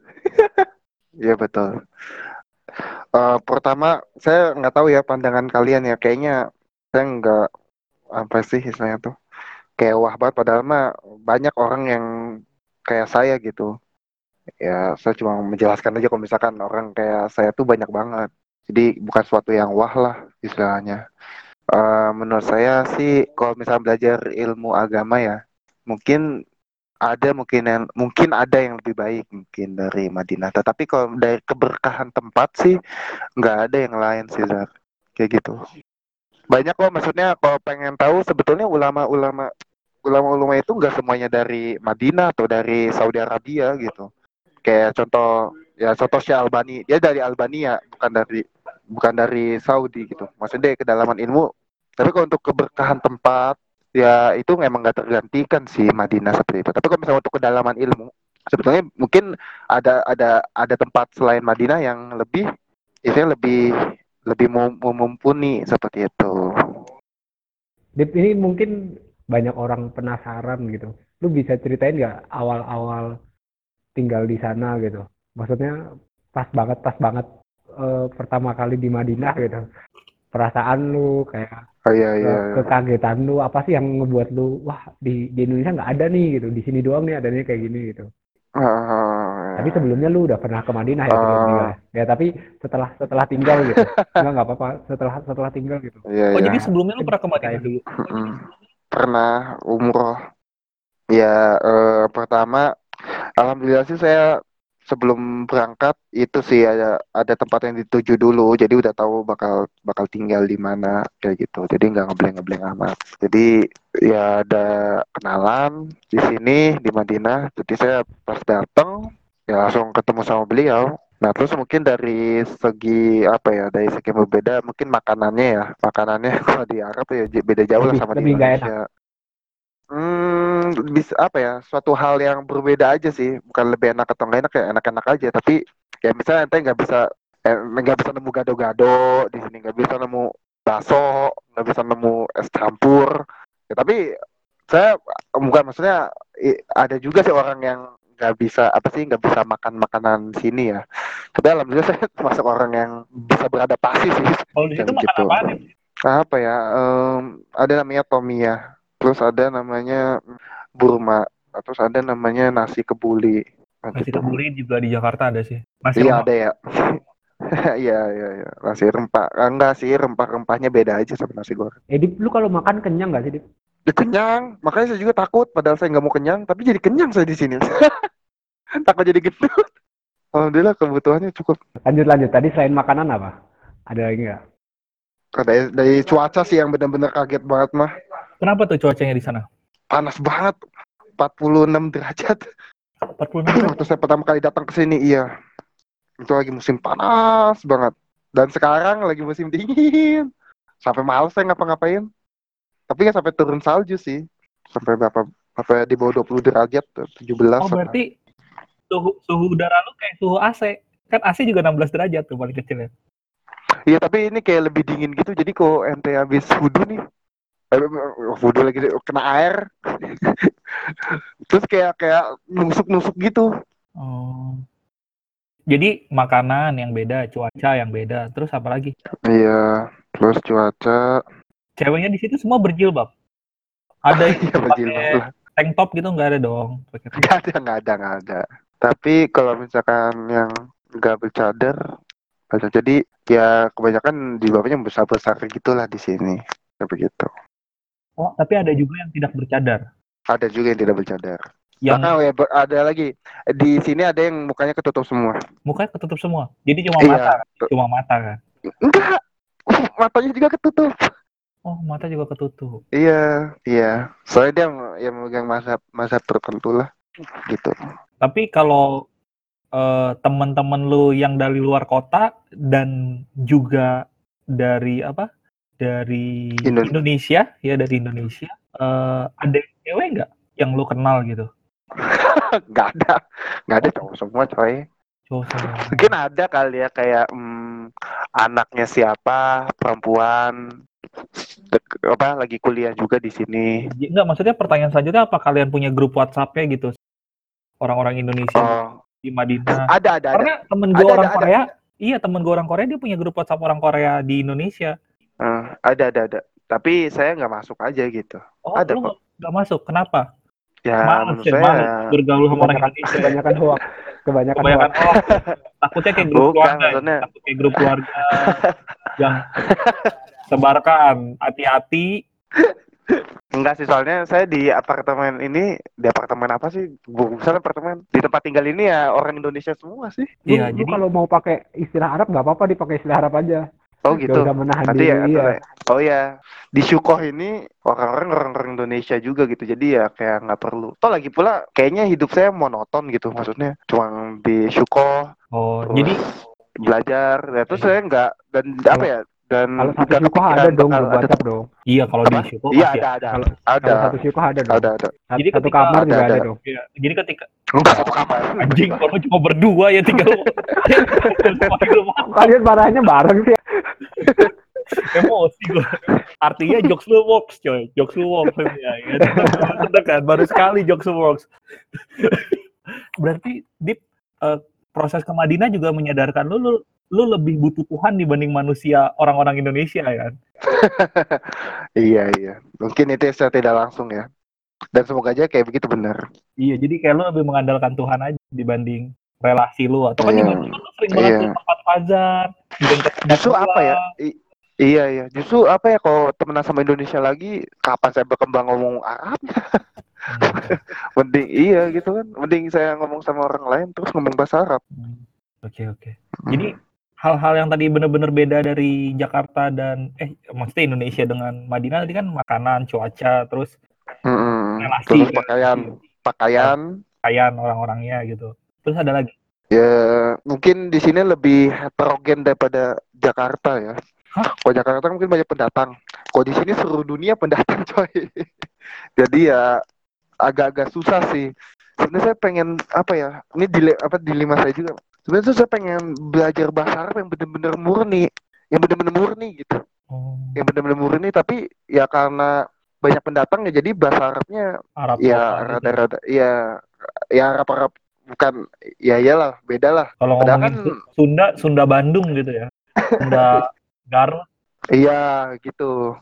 Iya betul. Eh, pertama, saya nggak tahu ya pandangan kalian ya. Kayaknya saya nggak apa sih istilahnya tuh kayak wah banget. Padahal mah banyak orang yang kayak saya gitu. Ya, saya cuma menjelaskan aja kalau misalkan orang kayak saya tuh banyak banget. Jadi bukan suatu yang wah lah istilahnya. Eh, menurut saya sih kalau misalnya belajar ilmu agama ya, mungkin ada mungkin yang mungkin ada yang lebih baik mungkin dari Madinah. Tetapi kalau dari keberkahan tempat sih nggak ada yang lain sih Zar. Kayak gitu. banyak kok maksudnya kalau pengen tahu sebetulnya ulama-ulama ulama-ulama itu nggak semuanya dari Madinah atau dari Saudi Arabia gitu kayak contoh ya contoh Syekh Albani. Dia dari Albania bukan dari bukan dari Saudi gitu. Maksudnya kedalaman ilmu. Tapi kalau untuk keberkahan tempat ya itu memang nggak tergantikan sih Madinah seperti itu. Tapi kalau misalnya untuk kedalaman ilmu sebetulnya mungkin ada ada ada tempat selain Madinah yang lebih itu lebih lebih mumpuni seperti itu. Dip, ini mungkin banyak orang penasaran gitu. Lu bisa ceritain nggak awal-awal tinggal di sana gitu? Maksudnya pas banget, pas banget eh, pertama kali di Madinah gitu. Perasaan lu kayak oh iya ke- iya kekagetan lu apa sih yang ngebuat lu wah di, di Indonesia nggak ada nih gitu. Di sini doang nih adanya kayak gini gitu. Ah, Tapi sebelumnya lu udah pernah ke Madinah ya Ah. tinggal ya? Tapi setelah setelah tinggal gitu. Enggak nggak apa-apa setelah setelah tinggal gitu. iya Oh iya jadi sebelumnya lu pernah ke Madinah Ceritain. dulu? Pernah umroh ya eh, pertama alhamdulillah sih saya sebelum berangkat itu sih ada ada tempat yang dituju dulu. Jadi udah tahu bakal bakal tinggal di mana kayak gitu. Jadi nggak ngebleng ngebleng amat. Jadi ya ada kenalan di sini di Madinah. Jadi saya pas datang ya langsung ketemu sama beliau. Nah, terus mungkin dari segi apa ya, dari segi berbeda, mungkin makanannya ya, makanannya kalau di Arab ya beda jauh lah sama di lebih nggak Indonesia. Hmm, bisa apa ya, suatu hal yang berbeda aja sih, bukan lebih enak atau nggak enak ya, enak-enak aja. Tapi ya misalnya ente nggak bisa, eh, nggak bisa nemu gado-gado di sini, nggak bisa nemu bakso, nggak bisa nemu es campur. Ya, tapi saya bukan maksudnya ada juga sih orang yang nggak bisa apa sih nggak bisa makan makanan sini ya tapi alhamdulillah saya termasuk orang yang bisa beradaptasi sih Kalau di situ makan gitu. ya? apa ya em, ada namanya tomia terus ada namanya burma terus ada namanya nasi kebuli Nah, Nasi gitu. kebuli juga di Jakarta ada sih. Nasi iya ada ya iya iya iya nasi rempah Ah, enggak sih rempah-rempahnya beda aja sama nasi goreng Eh Dip, lu kalau makan kenyang nggak sih Dip? Ya, kenyang makanya saya juga takut padahal saya nggak mau kenyang tapi jadi kenyang saya di sini takut jadi gendut alhamdulillah kebutuhannya cukup Lanjut lanjut. Tadi selain makanan apa? Ada lagi nggak? dari, dari cuaca sih yang benar-benar kaget banget mah Kenapa tuh cuacanya di sana? panas banget. 46 derajat. 46 waktu saya pertama kali datang ke sini iya. Itu lagi musim panas banget. Dan sekarang lagi musim dingin. Sampai males saya ngapa-ngapain. Tapi nggak sampai turun salju sih. Sampai berapa sampai di bawah 20 derajat 17 Oh berarti suhu, suhu udara lu kayak suhu AC. Kan AC juga 16 derajat tuh paling kecil ya. iya tapi ini kayak lebih dingin gitu. Jadi kok ente habis wudhu nih wudhu lagi kena air terus kayak kayak nusuk-nusuk gitu Oh. Jadi makanan yang beda, cuaca yang beda, terus apa lagi? iya terus cuaca Ceweknya di situ semua berjilbab. Ada yang iya berjilbab pakai tank top gitu nggak ada dong. Nggak ada, nggak ada, nggak ada. Tapi kalau misalkan yang nggak bercadar, ada. Jadi ya kebanyakan di bawahnya besar-besar gitulah di sini. Begitu. Oh, tapi ada juga yang tidak bercadar. Ada juga yang tidak bercadar. Yang Bahkan ya, ada lagi. Di sini ada yang mukanya ketutup semua. mukanya ketutup semua. Jadi cuma Iya. mata, cuma mata kan. Enggak. Matanya juga ketutup. Oh, mata juga ketutup. Iya, iya. Soalnya dia yang memegang masa masa tertentu lah. Gitu. Tapi kalau eh, teman-teman lu yang dari luar kota dan juga dari apa? Dari Indo- Indonesia, ya dari Indonesia, eh, ada cewek nggak yang lu kenal gitu? Nggak ada. Nggak ada cowok semua coy. Cowok semua. Mungkin ada kali ya kayak hmm, anaknya siapa perempuan apa lagi kuliah juga di sini. Enggak, maksudnya pertanyaan selanjutnya apa kalian punya grup WhatsApp-nya gitu? Orang-orang Indonesia Oh, di Madinah. ada ada ada. Karena temen gue Ada, orang ada, ada. Korea, iya temen gue orang Korea dia punya grup WhatsApp orang Korea di Indonesia. Eh, ada ada ada. Tapi saya nggak masuk aja gitu. Oh, Ada, kok. nggak masuk? Kenapa? Ya Malas menurut ya, saya bergaul sama orang Indonesia. kebanyakan hoax. Kebanyakan, Kebanyakan hoax. hoax. Takutnya kayak grup Bukan, keluarga, ya. maksudnya. takut kayak grup keluarga yang sebarkan hati-hati. enggak sih soalnya saya di apartemen ini di apartemen apa sih? Bukan apartemen. Di tempat tinggal ini ya orang Indonesia semua sih. Iya, jadi kalau mau pakai istilah Arab nggak apa-apa dipakai istilah Arab aja. Oh Gak gitu. usah menahan Nanti ya, diri. ya. ya. Oh ya, di Syukoh ini orang-orang orang-orang Indonesia juga gitu. Jadi ya kayak nggak perlu. Toh lagi pula kayaknya hidup saya monoton gitu. Maksudnya cuma di Syukoh Oh, jadi belajar. Ya, terus saya nggak dan apa ya? Dan Kalau satu kepikiran ada dong ada WhatsApp dong. iya kalau di Apa? Syukur Iya ada ada Kalau ada kalau satu syukoh ada dong. ada ada. Jadi satu ketika kamar ada, juga ada. ada dong. Iya, jadi ketika Enggak satu kamar. anjing kalau cuma berdua ya rumah. Kalian marahnya bareng sih. emosi gue. Artinya jokes lu works coy, jokes lu works ya. ya. Kan, baru sekali jokes lu works. Berarti Dip eh, proses ke Madinah juga menyadarkan lu, lu lu lebih butuh Tuhan dibanding manusia orang-orang Indonesia ya kan? iya iya. Mungkin itu secara tidak langsung ya. Dan semoga aja kayak begitu benar. Iya, jadi kayak lu lebih mengandalkan Tuhan aja dibanding relasi lu atau kan Iya. kan lu sering banget Iya. ke tempat tempat Justru apa ya? I- iya iya. Justru apa ya kalau temenan sama Indonesia lagi, kapan saya berkembang ngomong Arab? Hmm. Mending iya gitu kan. Mending saya ngomong sama orang lain terus ngomong bahasa Arab. Hmm. Oke oke. Jadi hal-hal yang tadi benar-benar beda dari Jakarta dan eh maksudnya Indonesia dengan Madinah tadi kan makanan, cuaca, terus Mm-mm. relasi, Terus pakaian, pakaian. pakaian orang-orangnya gitu. Terus ada lagi. Ya mungkin di sini lebih heterogen daripada Jakarta ya. Hah? Kalau Jakarta kan mungkin banyak pendatang. Kalau di sini seluruh dunia pendatang coy. Jadi ya agak-agak susah sih. Sebenarnya saya pengen apa ya? Ini dile, apa dilema saya juga. Sebenarnya tuh saya pengen belajar bahasa Arab yang benar-benar murni, yang benar-benar murni gitu, Oh, yang benar-benar murni. Tapi ya karena banyak pendatang ya jadi bahasa Arabnya Arab ya gitu. rada-rada ya ya Arab-Arab bukan ya iyalah beda lah. Kalau ngomongin kan- Su- Sunda, Sunda Bandung gitu ya. Sunda Garut. Iya gitu.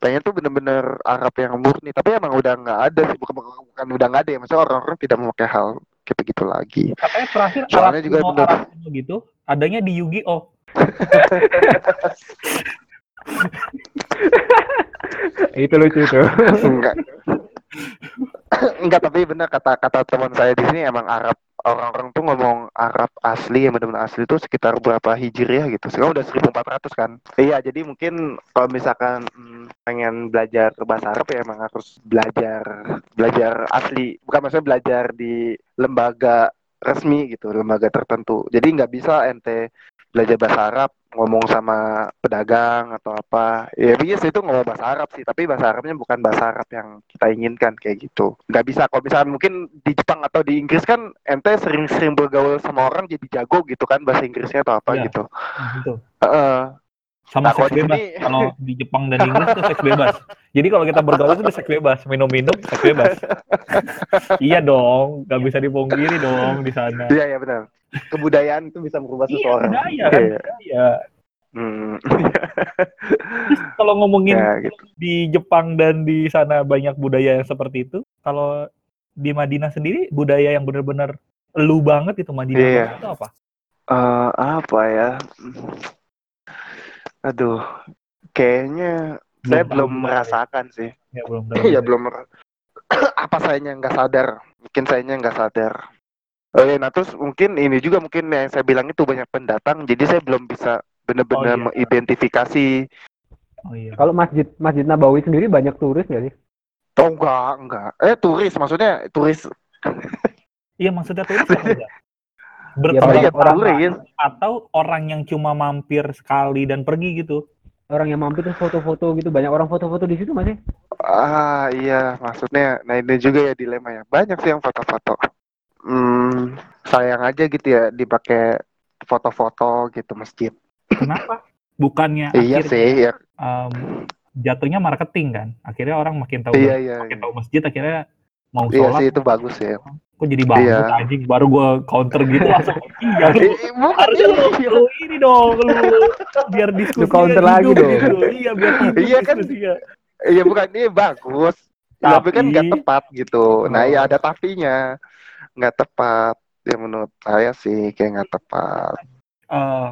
Pengen tuh bener-bener Arab yang murni, tapi emang udah nggak ada sih, bukan, bukan, bukan udah nggak ada ya. Maksudnya orang-orang tidak memakai hal gitu gitu lagi. Katanya terakhir Soalnya juga kuno gitu, adanya di Yu-Gi-Oh. Itu lucu itu. Enggak. Enggak, tapi bener kata kata teman saya di sini emang Arab orang-orang tuh ngomong Arab asli yang benar-benar asli itu sekitar berapa hijriah gitu. Sekarang udah 1400 kan. Iya, jadi mungkin kalau misalkan mm, pengen belajar bahasa Arab ya emang harus belajar belajar asli, bukan maksudnya belajar di lembaga resmi gitu, lembaga tertentu. Jadi nggak bisa ente belajar bahasa Arab ngomong sama pedagang atau apa ya biasa itu ngomong bahasa Arab sih tapi bahasa Arabnya bukan bahasa Arab yang kita inginkan kayak gitu nggak bisa kalau misalkan mungkin di Jepang atau di Inggris kan ente sering-sering bergaul sama orang jadi jago gitu kan bahasa Inggrisnya atau apa Iya. gitu Nah, gitu. Heeh. Sama Nah, seks bebas. sini- Kalau di Jepang dan Inggris itu seks bebas. Jadi kalau kita bergaul itu seks bebas, minum-minum seks bebas. iya dong, nggak bisa dipungkiri dong di sana. iya iya benar kebudayaan itu bisa merubah Iya, seseorang budaya kan, Iya. budaya. Hmm. Kalau ngomongin ya gitu di Jepang dan di sana banyak budaya yang seperti itu, kalau di Madinah sendiri budaya yang benar-benar lu banget itu Madinah Iya. banget itu apa? Eh, apa ya aduh kayaknya saya tahu belum merasakan sih Ya belum. Iya belum mer- apa sayanya nggak sadar mungkin sayanya nggak sadar oh iya nah terus mungkin ini juga mungkin yang saya bilang itu banyak pendatang jadi saya belum bisa benar-benar Oh, iya. mengidentifikasi Oh iya. Kalau masjid Masjid Nabawi sendiri banyak turis nggak sih? oh enggak enggak eh turis maksudnya turis Iya maksudnya turis? Ya, banyak iya orang- turis atau orang yang cuma mampir sekali dan pergi gitu. Orang yang mampir terus foto-foto gitu, banyak orang foto-foto di situ masih. ah iya maksudnya nah ini juga ya dilema ya banyak sih yang foto-foto hmm sayang aja gitu ya dipakai foto-foto gitu masjid Kenapa? Bukannya iya akhirnya sih ya em, jatuhnya marketing kan? Akhirnya orang makin tahu iya iya makin iya. tahu masjid akhirnya mau Iya sholat sih itu bagus ya kok jadi bagus Iya. anjing baru gua counter gitu langsung iya lu bukan harusnya lu, iya. lu ini dong lu biar diskusi counter lagi dong. iya biar hidup Iya kan? Iya bukan ini bagus. Tapi, kan Tapi- nggak tepat gitu. Nah Oh. ya ada tapinya. Nggak tepat. Ya menurut saya sih kayak nggak tepat. Eh,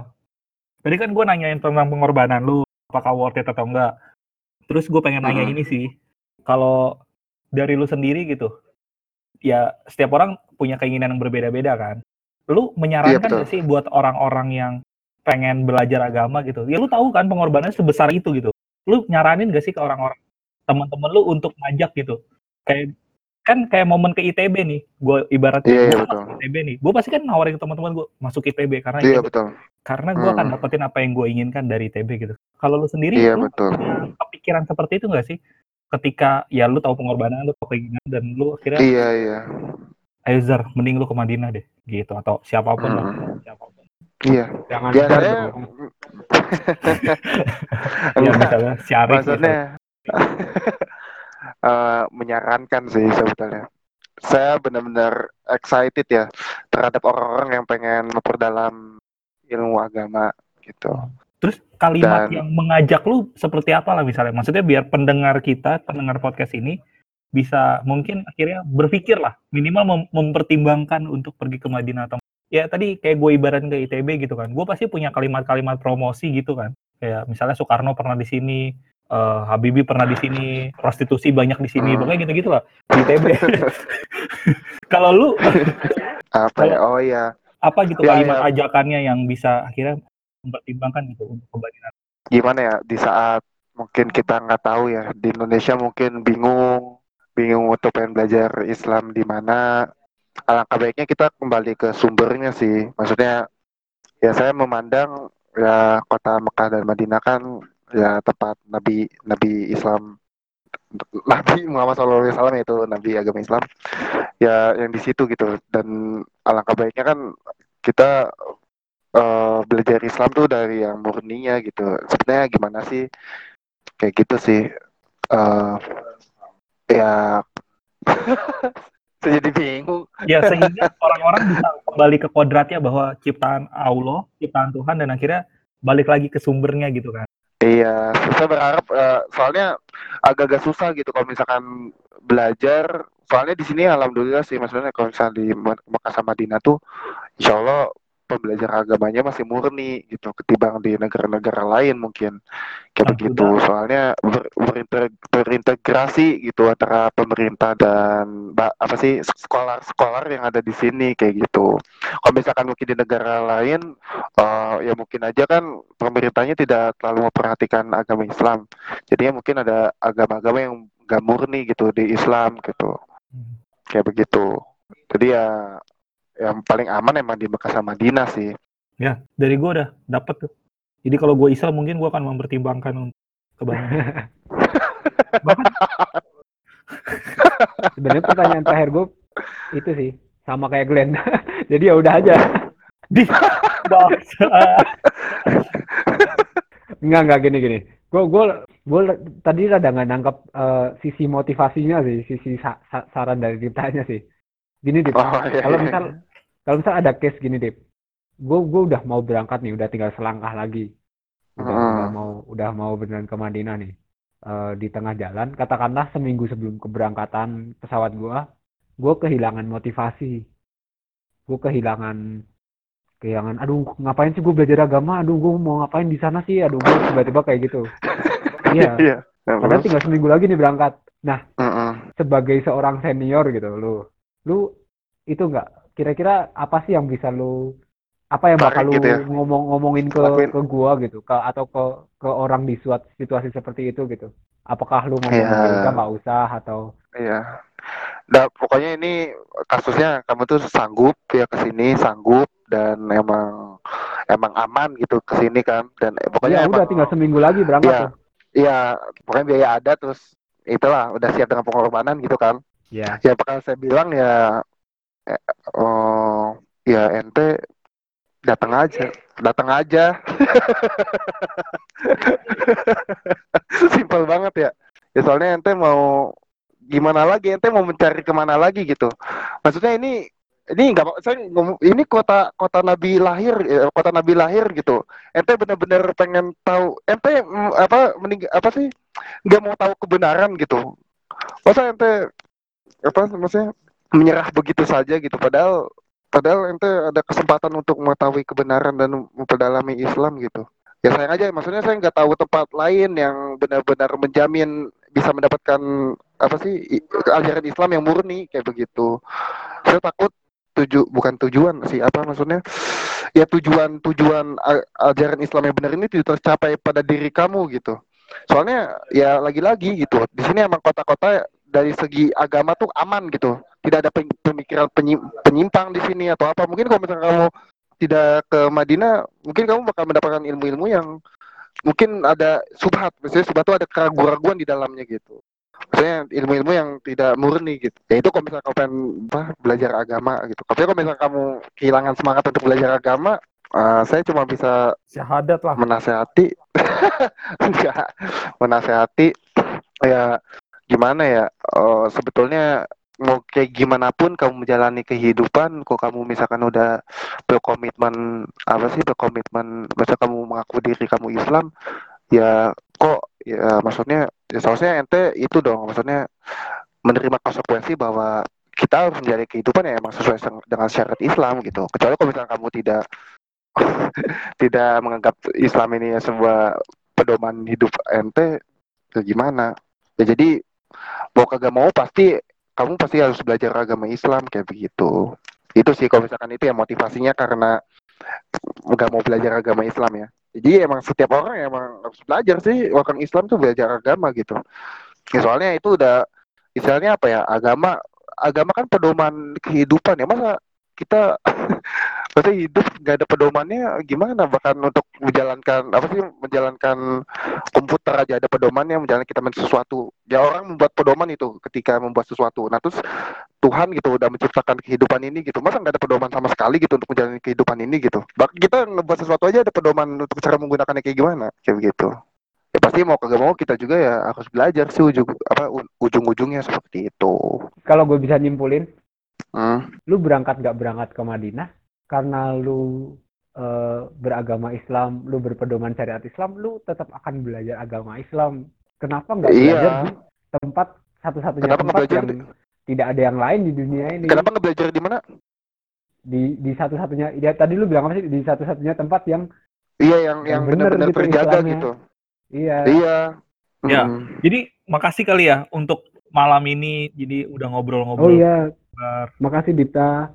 tadi kan gue nanyain tentang pengorbanan lu, apakah worth it atau enggak. Terus gue pengen nanya Hmm. ini sih, kalau dari lu sendiri gitu, ya setiap orang punya keinginan yang berbeda-beda kan. Lu menyarankan betul. nggak sih buat orang-orang yang pengen belajar agama gitu. Ya lu tahu kan pengorbanannya sebesar itu gitu. Lu nyaranin gak sih ke orang-orang teman-teman lu untuk ngajak gitu? Kayak kan kayak momen ke ITB nih, gue ibaratnya Iya, iya, gua betul. masuk ITB nih, gue pasti kan nawarin ke teman-teman gue masuk ITB karena Iya ITB betul. karena gue akan Hmm. dapetin apa yang gue inginkan dari ITB gitu. Kalau lu sendiri, Iya lu betul. punya kepikiran seperti itu nggak sih? Ketika ya lu tahu pengorbanan, lu tahu keinginan dan lu akhirnya Iya iya. ayo Zar, mending lu ke Madinah deh, gitu atau siapa pun lah, Hmm. siapa pun. Iya. Jangan Ya dong. Ya misalnya gitu. Maksudnya eh, menyarankan sih sebetulnya. Saya benar-benar excited ya terhadap orang-orang yang pengen memperdalam ilmu agama gitu. Terus kalimat Dan- yang mengajak lu seperti apa lah misalnya? Maksudnya biar pendengar kita, pendengar podcast ini bisa mungkin akhirnya berpikir lah, minimal mem- mempertimbangkan untuk pergi ke Madinah atau ya tadi kayak gue ibaratin ke ITB gitu kan. Gue pasti punya kalimat-kalimat promosi gitu kan. Kayak misalnya Soekarno pernah di sini, eh, Habibie pernah di sini, prostitusi banyak di sini, Hmm. pokoknya gitu-gitu lah di ITB. Kalau lu Apa ya? Oh iya. apa gitu Ya, kalimat ya. ajakannya yang bisa akhirnya mempertimbangkan gitu untuk ke Madinah? Gimana ya di saat mungkin kita nggak tahu ya di Indonesia mungkin bingung bingung untuk pengen belajar Islam di mana alangkah baiknya kita kembali ke sumbernya sih maksudnya ya saya memandang ya kota Mekah dan Madinah kan ya tempat Nabi Nabi Islam Nabi Muhammad SAW itu Nabi agama Islam. Ya yang di situ gitu. Dan alangkah baiknya kan kita eh, belajar Islam tuh dari yang murninya gitu. Sebenarnya gimana sih? Kayak gitu sih. Eh ya. Saya jadi bingung. Ya sehingga orang-orang bisa kembali ke kodratnya bahwa ciptaan Allah, ciptaan Tuhan dan akhirnya balik lagi ke sumbernya gitu kan. Iya, saya berharap eh, soalnya agak-agak susah gitu kalau misalkan belajar. Soalnya di sini alhamdulillah sih maksudnya kalau misalnya di sama Madinah tuh insya Allah pembelajaran agamanya masih murni gitu ketimbang di negara-negara lain mungkin kayak Nah, begitu. Soalnya ber- berinter- berintegrasi gitu antara pemerintah dan apa sih sekolah-sekolah yang ada di sini kayak gitu. Kalau misalkan mungkin di negara lain eh, ya mungkin aja kan pemerintahnya tidak terlalu memperhatikan agama Islam. Jadinya mungkin ada agama-agama yang gak murni gitu di Islam gitu. Hmm. Kayak begitu. Jadi ya yang paling aman emang di Mekah sama Madinah sih. Ya, dari gue udah dapet tuh. Jadi kalau gue Islam mungkin gue akan mempertimbangkan untuk ke Madinah. Bahkan Sebenarnya pertanyaan terakhir gue itu sih sama kayak Glenn. Jadi ya udah aja. di. Enggak enggak gini gini. Gue gue gue tadi rada nggak nangkep eh, sisi motivasinya sih, sisi sa- sa- saran dari Diptanya sih. Gini Dip, Oh, iya, kalau iya. misal kalau misal ada case gini Dip, gue gue udah mau berangkat nih, udah tinggal selangkah lagi, udah, Hmm. udah mau udah mau beneran ke Madinah nih. Eh, di tengah jalan, katakanlah seminggu sebelum keberangkatan pesawat gue, gue kehilangan motivasi, gue kehilangan kehilangan, aduh ngapain sih gue belajar agama, aduh gue mau ngapain di sana sih, aduh gue tiba-tiba kayak gitu. Iya, Iya. padahal tinggal seminggu lagi nih berangkat. Mm-mm. Sebagai seorang senior gitu, lu, lu itu enggak kira-kira apa sih yang bisa lu apa yang bakal Tarik lu gitu ya? ngomong-ngomongin ke Lakuin. ke gua gitu, ke atau ke ke orang di suatu situasi seperti itu gitu. Apakah lu ya udah nggak usah atau Iya. Nah, pokoknya ini kasusnya kamu tuh sanggup ya ke sini, sanggup dan emang emang aman gitu ke sini kan dan eh, pokoknya ya udah emang tinggal seminggu lagi berangkat Iya. tuh. iya, pokoknya biaya ada terus itulah udah siap dengan pengorbanan gitu kan. Ya. Ya bakal saya bilang ya oh ya ente datang aja, datang aja. Simpel banget ya. Ya soalnya ente mau gimana lagi ente mau mencari ke mana lagi gitu maksudnya ini ini nggak saya ini kota kota nabi lahir eh, kota nabi lahir gitu ente bener-bener pengen tahu ente mm, apa mening apa sih nggak mau tahu kebenaran gitu masa ente apa maksudnya menyerah begitu saja gitu. Padahal padahal ente ada kesempatan untuk mengetahui kebenaran dan memperdalami Islam gitu. Ya sayang aja maksudnya saya nggak tahu tempat lain yang benar-benar menjamin bisa mendapatkan apa sih ajaran Islam yang murni kayak begitu. Saya takut tuju bukan tujuan sih apa maksudnya? Ya tujuan tujuan ajaran Islam yang benar ini tidak tercapai pada diri kamu gitu. Soalnya ya lagi-lagi gitu di sini emang kota-kota dari segi agama tuh aman gitu. Tidak ada pemikiran penyi- penyimpang di sini atau apa. Mungkin kalau misalnya kamu tidak ke Madinah mungkin kamu bakal mendapatkan ilmu-ilmu yang mungkin ada subhat. Misalnya subhat itu ada keraguan-raguan di dalamnya gitu. Maksudnya ilmu-ilmu yang tidak murni gitu. Ya itu kalau misalnya kamu pengen apa, belajar agama gitu. Tapi kalau misalnya kamu kehilangan semangat untuk belajar agama eh, saya cuma bisa Syahadat lah. menasehati. Enggak menasehati. Ya gimana ya eh, sebetulnya mau kayak gimana pun kamu menjalani kehidupan kok kamu misalkan udah berkomitmen apa sih berkomitmen masa kamu mengaku diri kamu Islam ya kok ya maksudnya ya seharusnya ente itu dong maksudnya menerima konsekuensi bahwa kita harus menjalani kehidupan ya emang sesuai dengan syariat Islam gitu. Kecuali kalau misalnya kamu tidak tidak menganggap Islam ini sebuah pedoman hidup ente ya gimana? Ya jadi mau kagak mau pasti kamu pasti harus belajar agama Islam kayak begitu. Itu sih kalau misalkan itu ya motivasinya karena nggak mau belajar agama Islam ya. Jadi emang setiap orang emang harus belajar sih orang Islam tuh belajar agama gitu. Ya, soalnya itu udah istilahnya apa ya agama agama kan pedoman kehidupan ya. Masa kita masa hidup nggak ada pedomannya gimana? Bahkan untuk menjalankan apa sih menjalankan komputer aja ada pedomannya menjalankan kita men- sesuatu. Ya orang membuat pedoman itu ketika membuat sesuatu. Nah terus Tuhan gitu udah menciptakan kehidupan ini gitu. Masa nggak ada pedoman sama sekali gitu untuk menjalani kehidupan ini gitu? Bahkan kita ngebuat sesuatu aja ada pedoman untuk cara menggunakannya kayak gimana? Kayak begitu. Ya pasti mau kagak mau kita juga ya harus belajar sih ujung apa ujung-ujungnya seperti itu. Kalau gue bisa nyimpulin, hmm. lu berangkat gak berangkat ke Madinah karena lu eh, beragama Islam, lu berpedoman syariat Islam, lu tetap akan belajar agama Islam. Kenapa nggak Iya. belajar di tempat satu-satunya Kenapa nggak tempat belajar yang tidak ada yang lain di dunia ini? kenapa nggak belajar di mana Di di satu-satunya, ya tadi lu bilang apa sih? Di satu-satunya tempat yang iya yang yang benar-benar gitu terjaga Islamnya. gitu iya. iya Ya. Hmm. Jadi makasih kali ya untuk malam ini jadi udah Oh ngobrol-ngobrol. iya, Bar. makasih Dipta.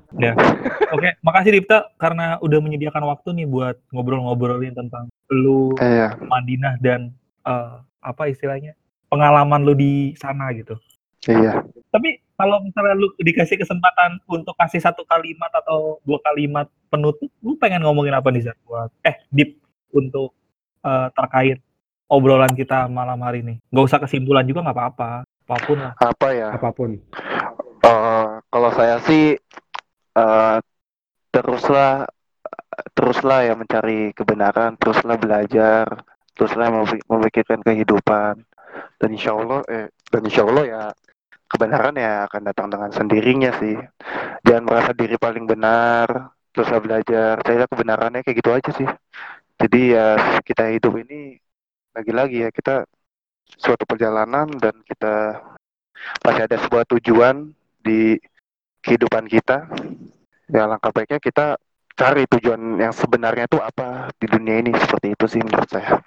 Oke, makasih Dipta karena udah menyediakan waktu nih buat ngobrol-ngobrolin tentang lu Iya. Madinah dan eh, apa istilahnya pengalaman lu di sana gitu. Iya. Tapi kalau misalnya lu dikasih kesempatan untuk kasih satu kalimat atau dua kalimat penutup, lu pengen ngomongin apa nih Zat? Buat eh Dip untuk eh, terkait obrolan kita malam hari ini. Gak usah kesimpulan juga nggak apa-apa, apa pun lah. Apa ya? Apa pun. Kalau saya sih eh teruslah teruslah ya mencari kebenaran, teruslah belajar, teruslah memik- memikirkan kehidupan. Dan insya Allah, eh, dan insya Allah ya kebenaran ya akan datang dengan sendirinya sih. Jangan merasa diri paling benar, teruslah belajar. Saya kebenarannya kayak gitu aja sih. Jadi ya kita hidup ini lagi-lagi ya kita suatu perjalanan dan kita pasti ada sebuah tujuan di kehidupan kita. Ya langkah baiknya kita cari tujuan yang sebenarnya itu apa di dunia ini seperti itu sih menurut saya.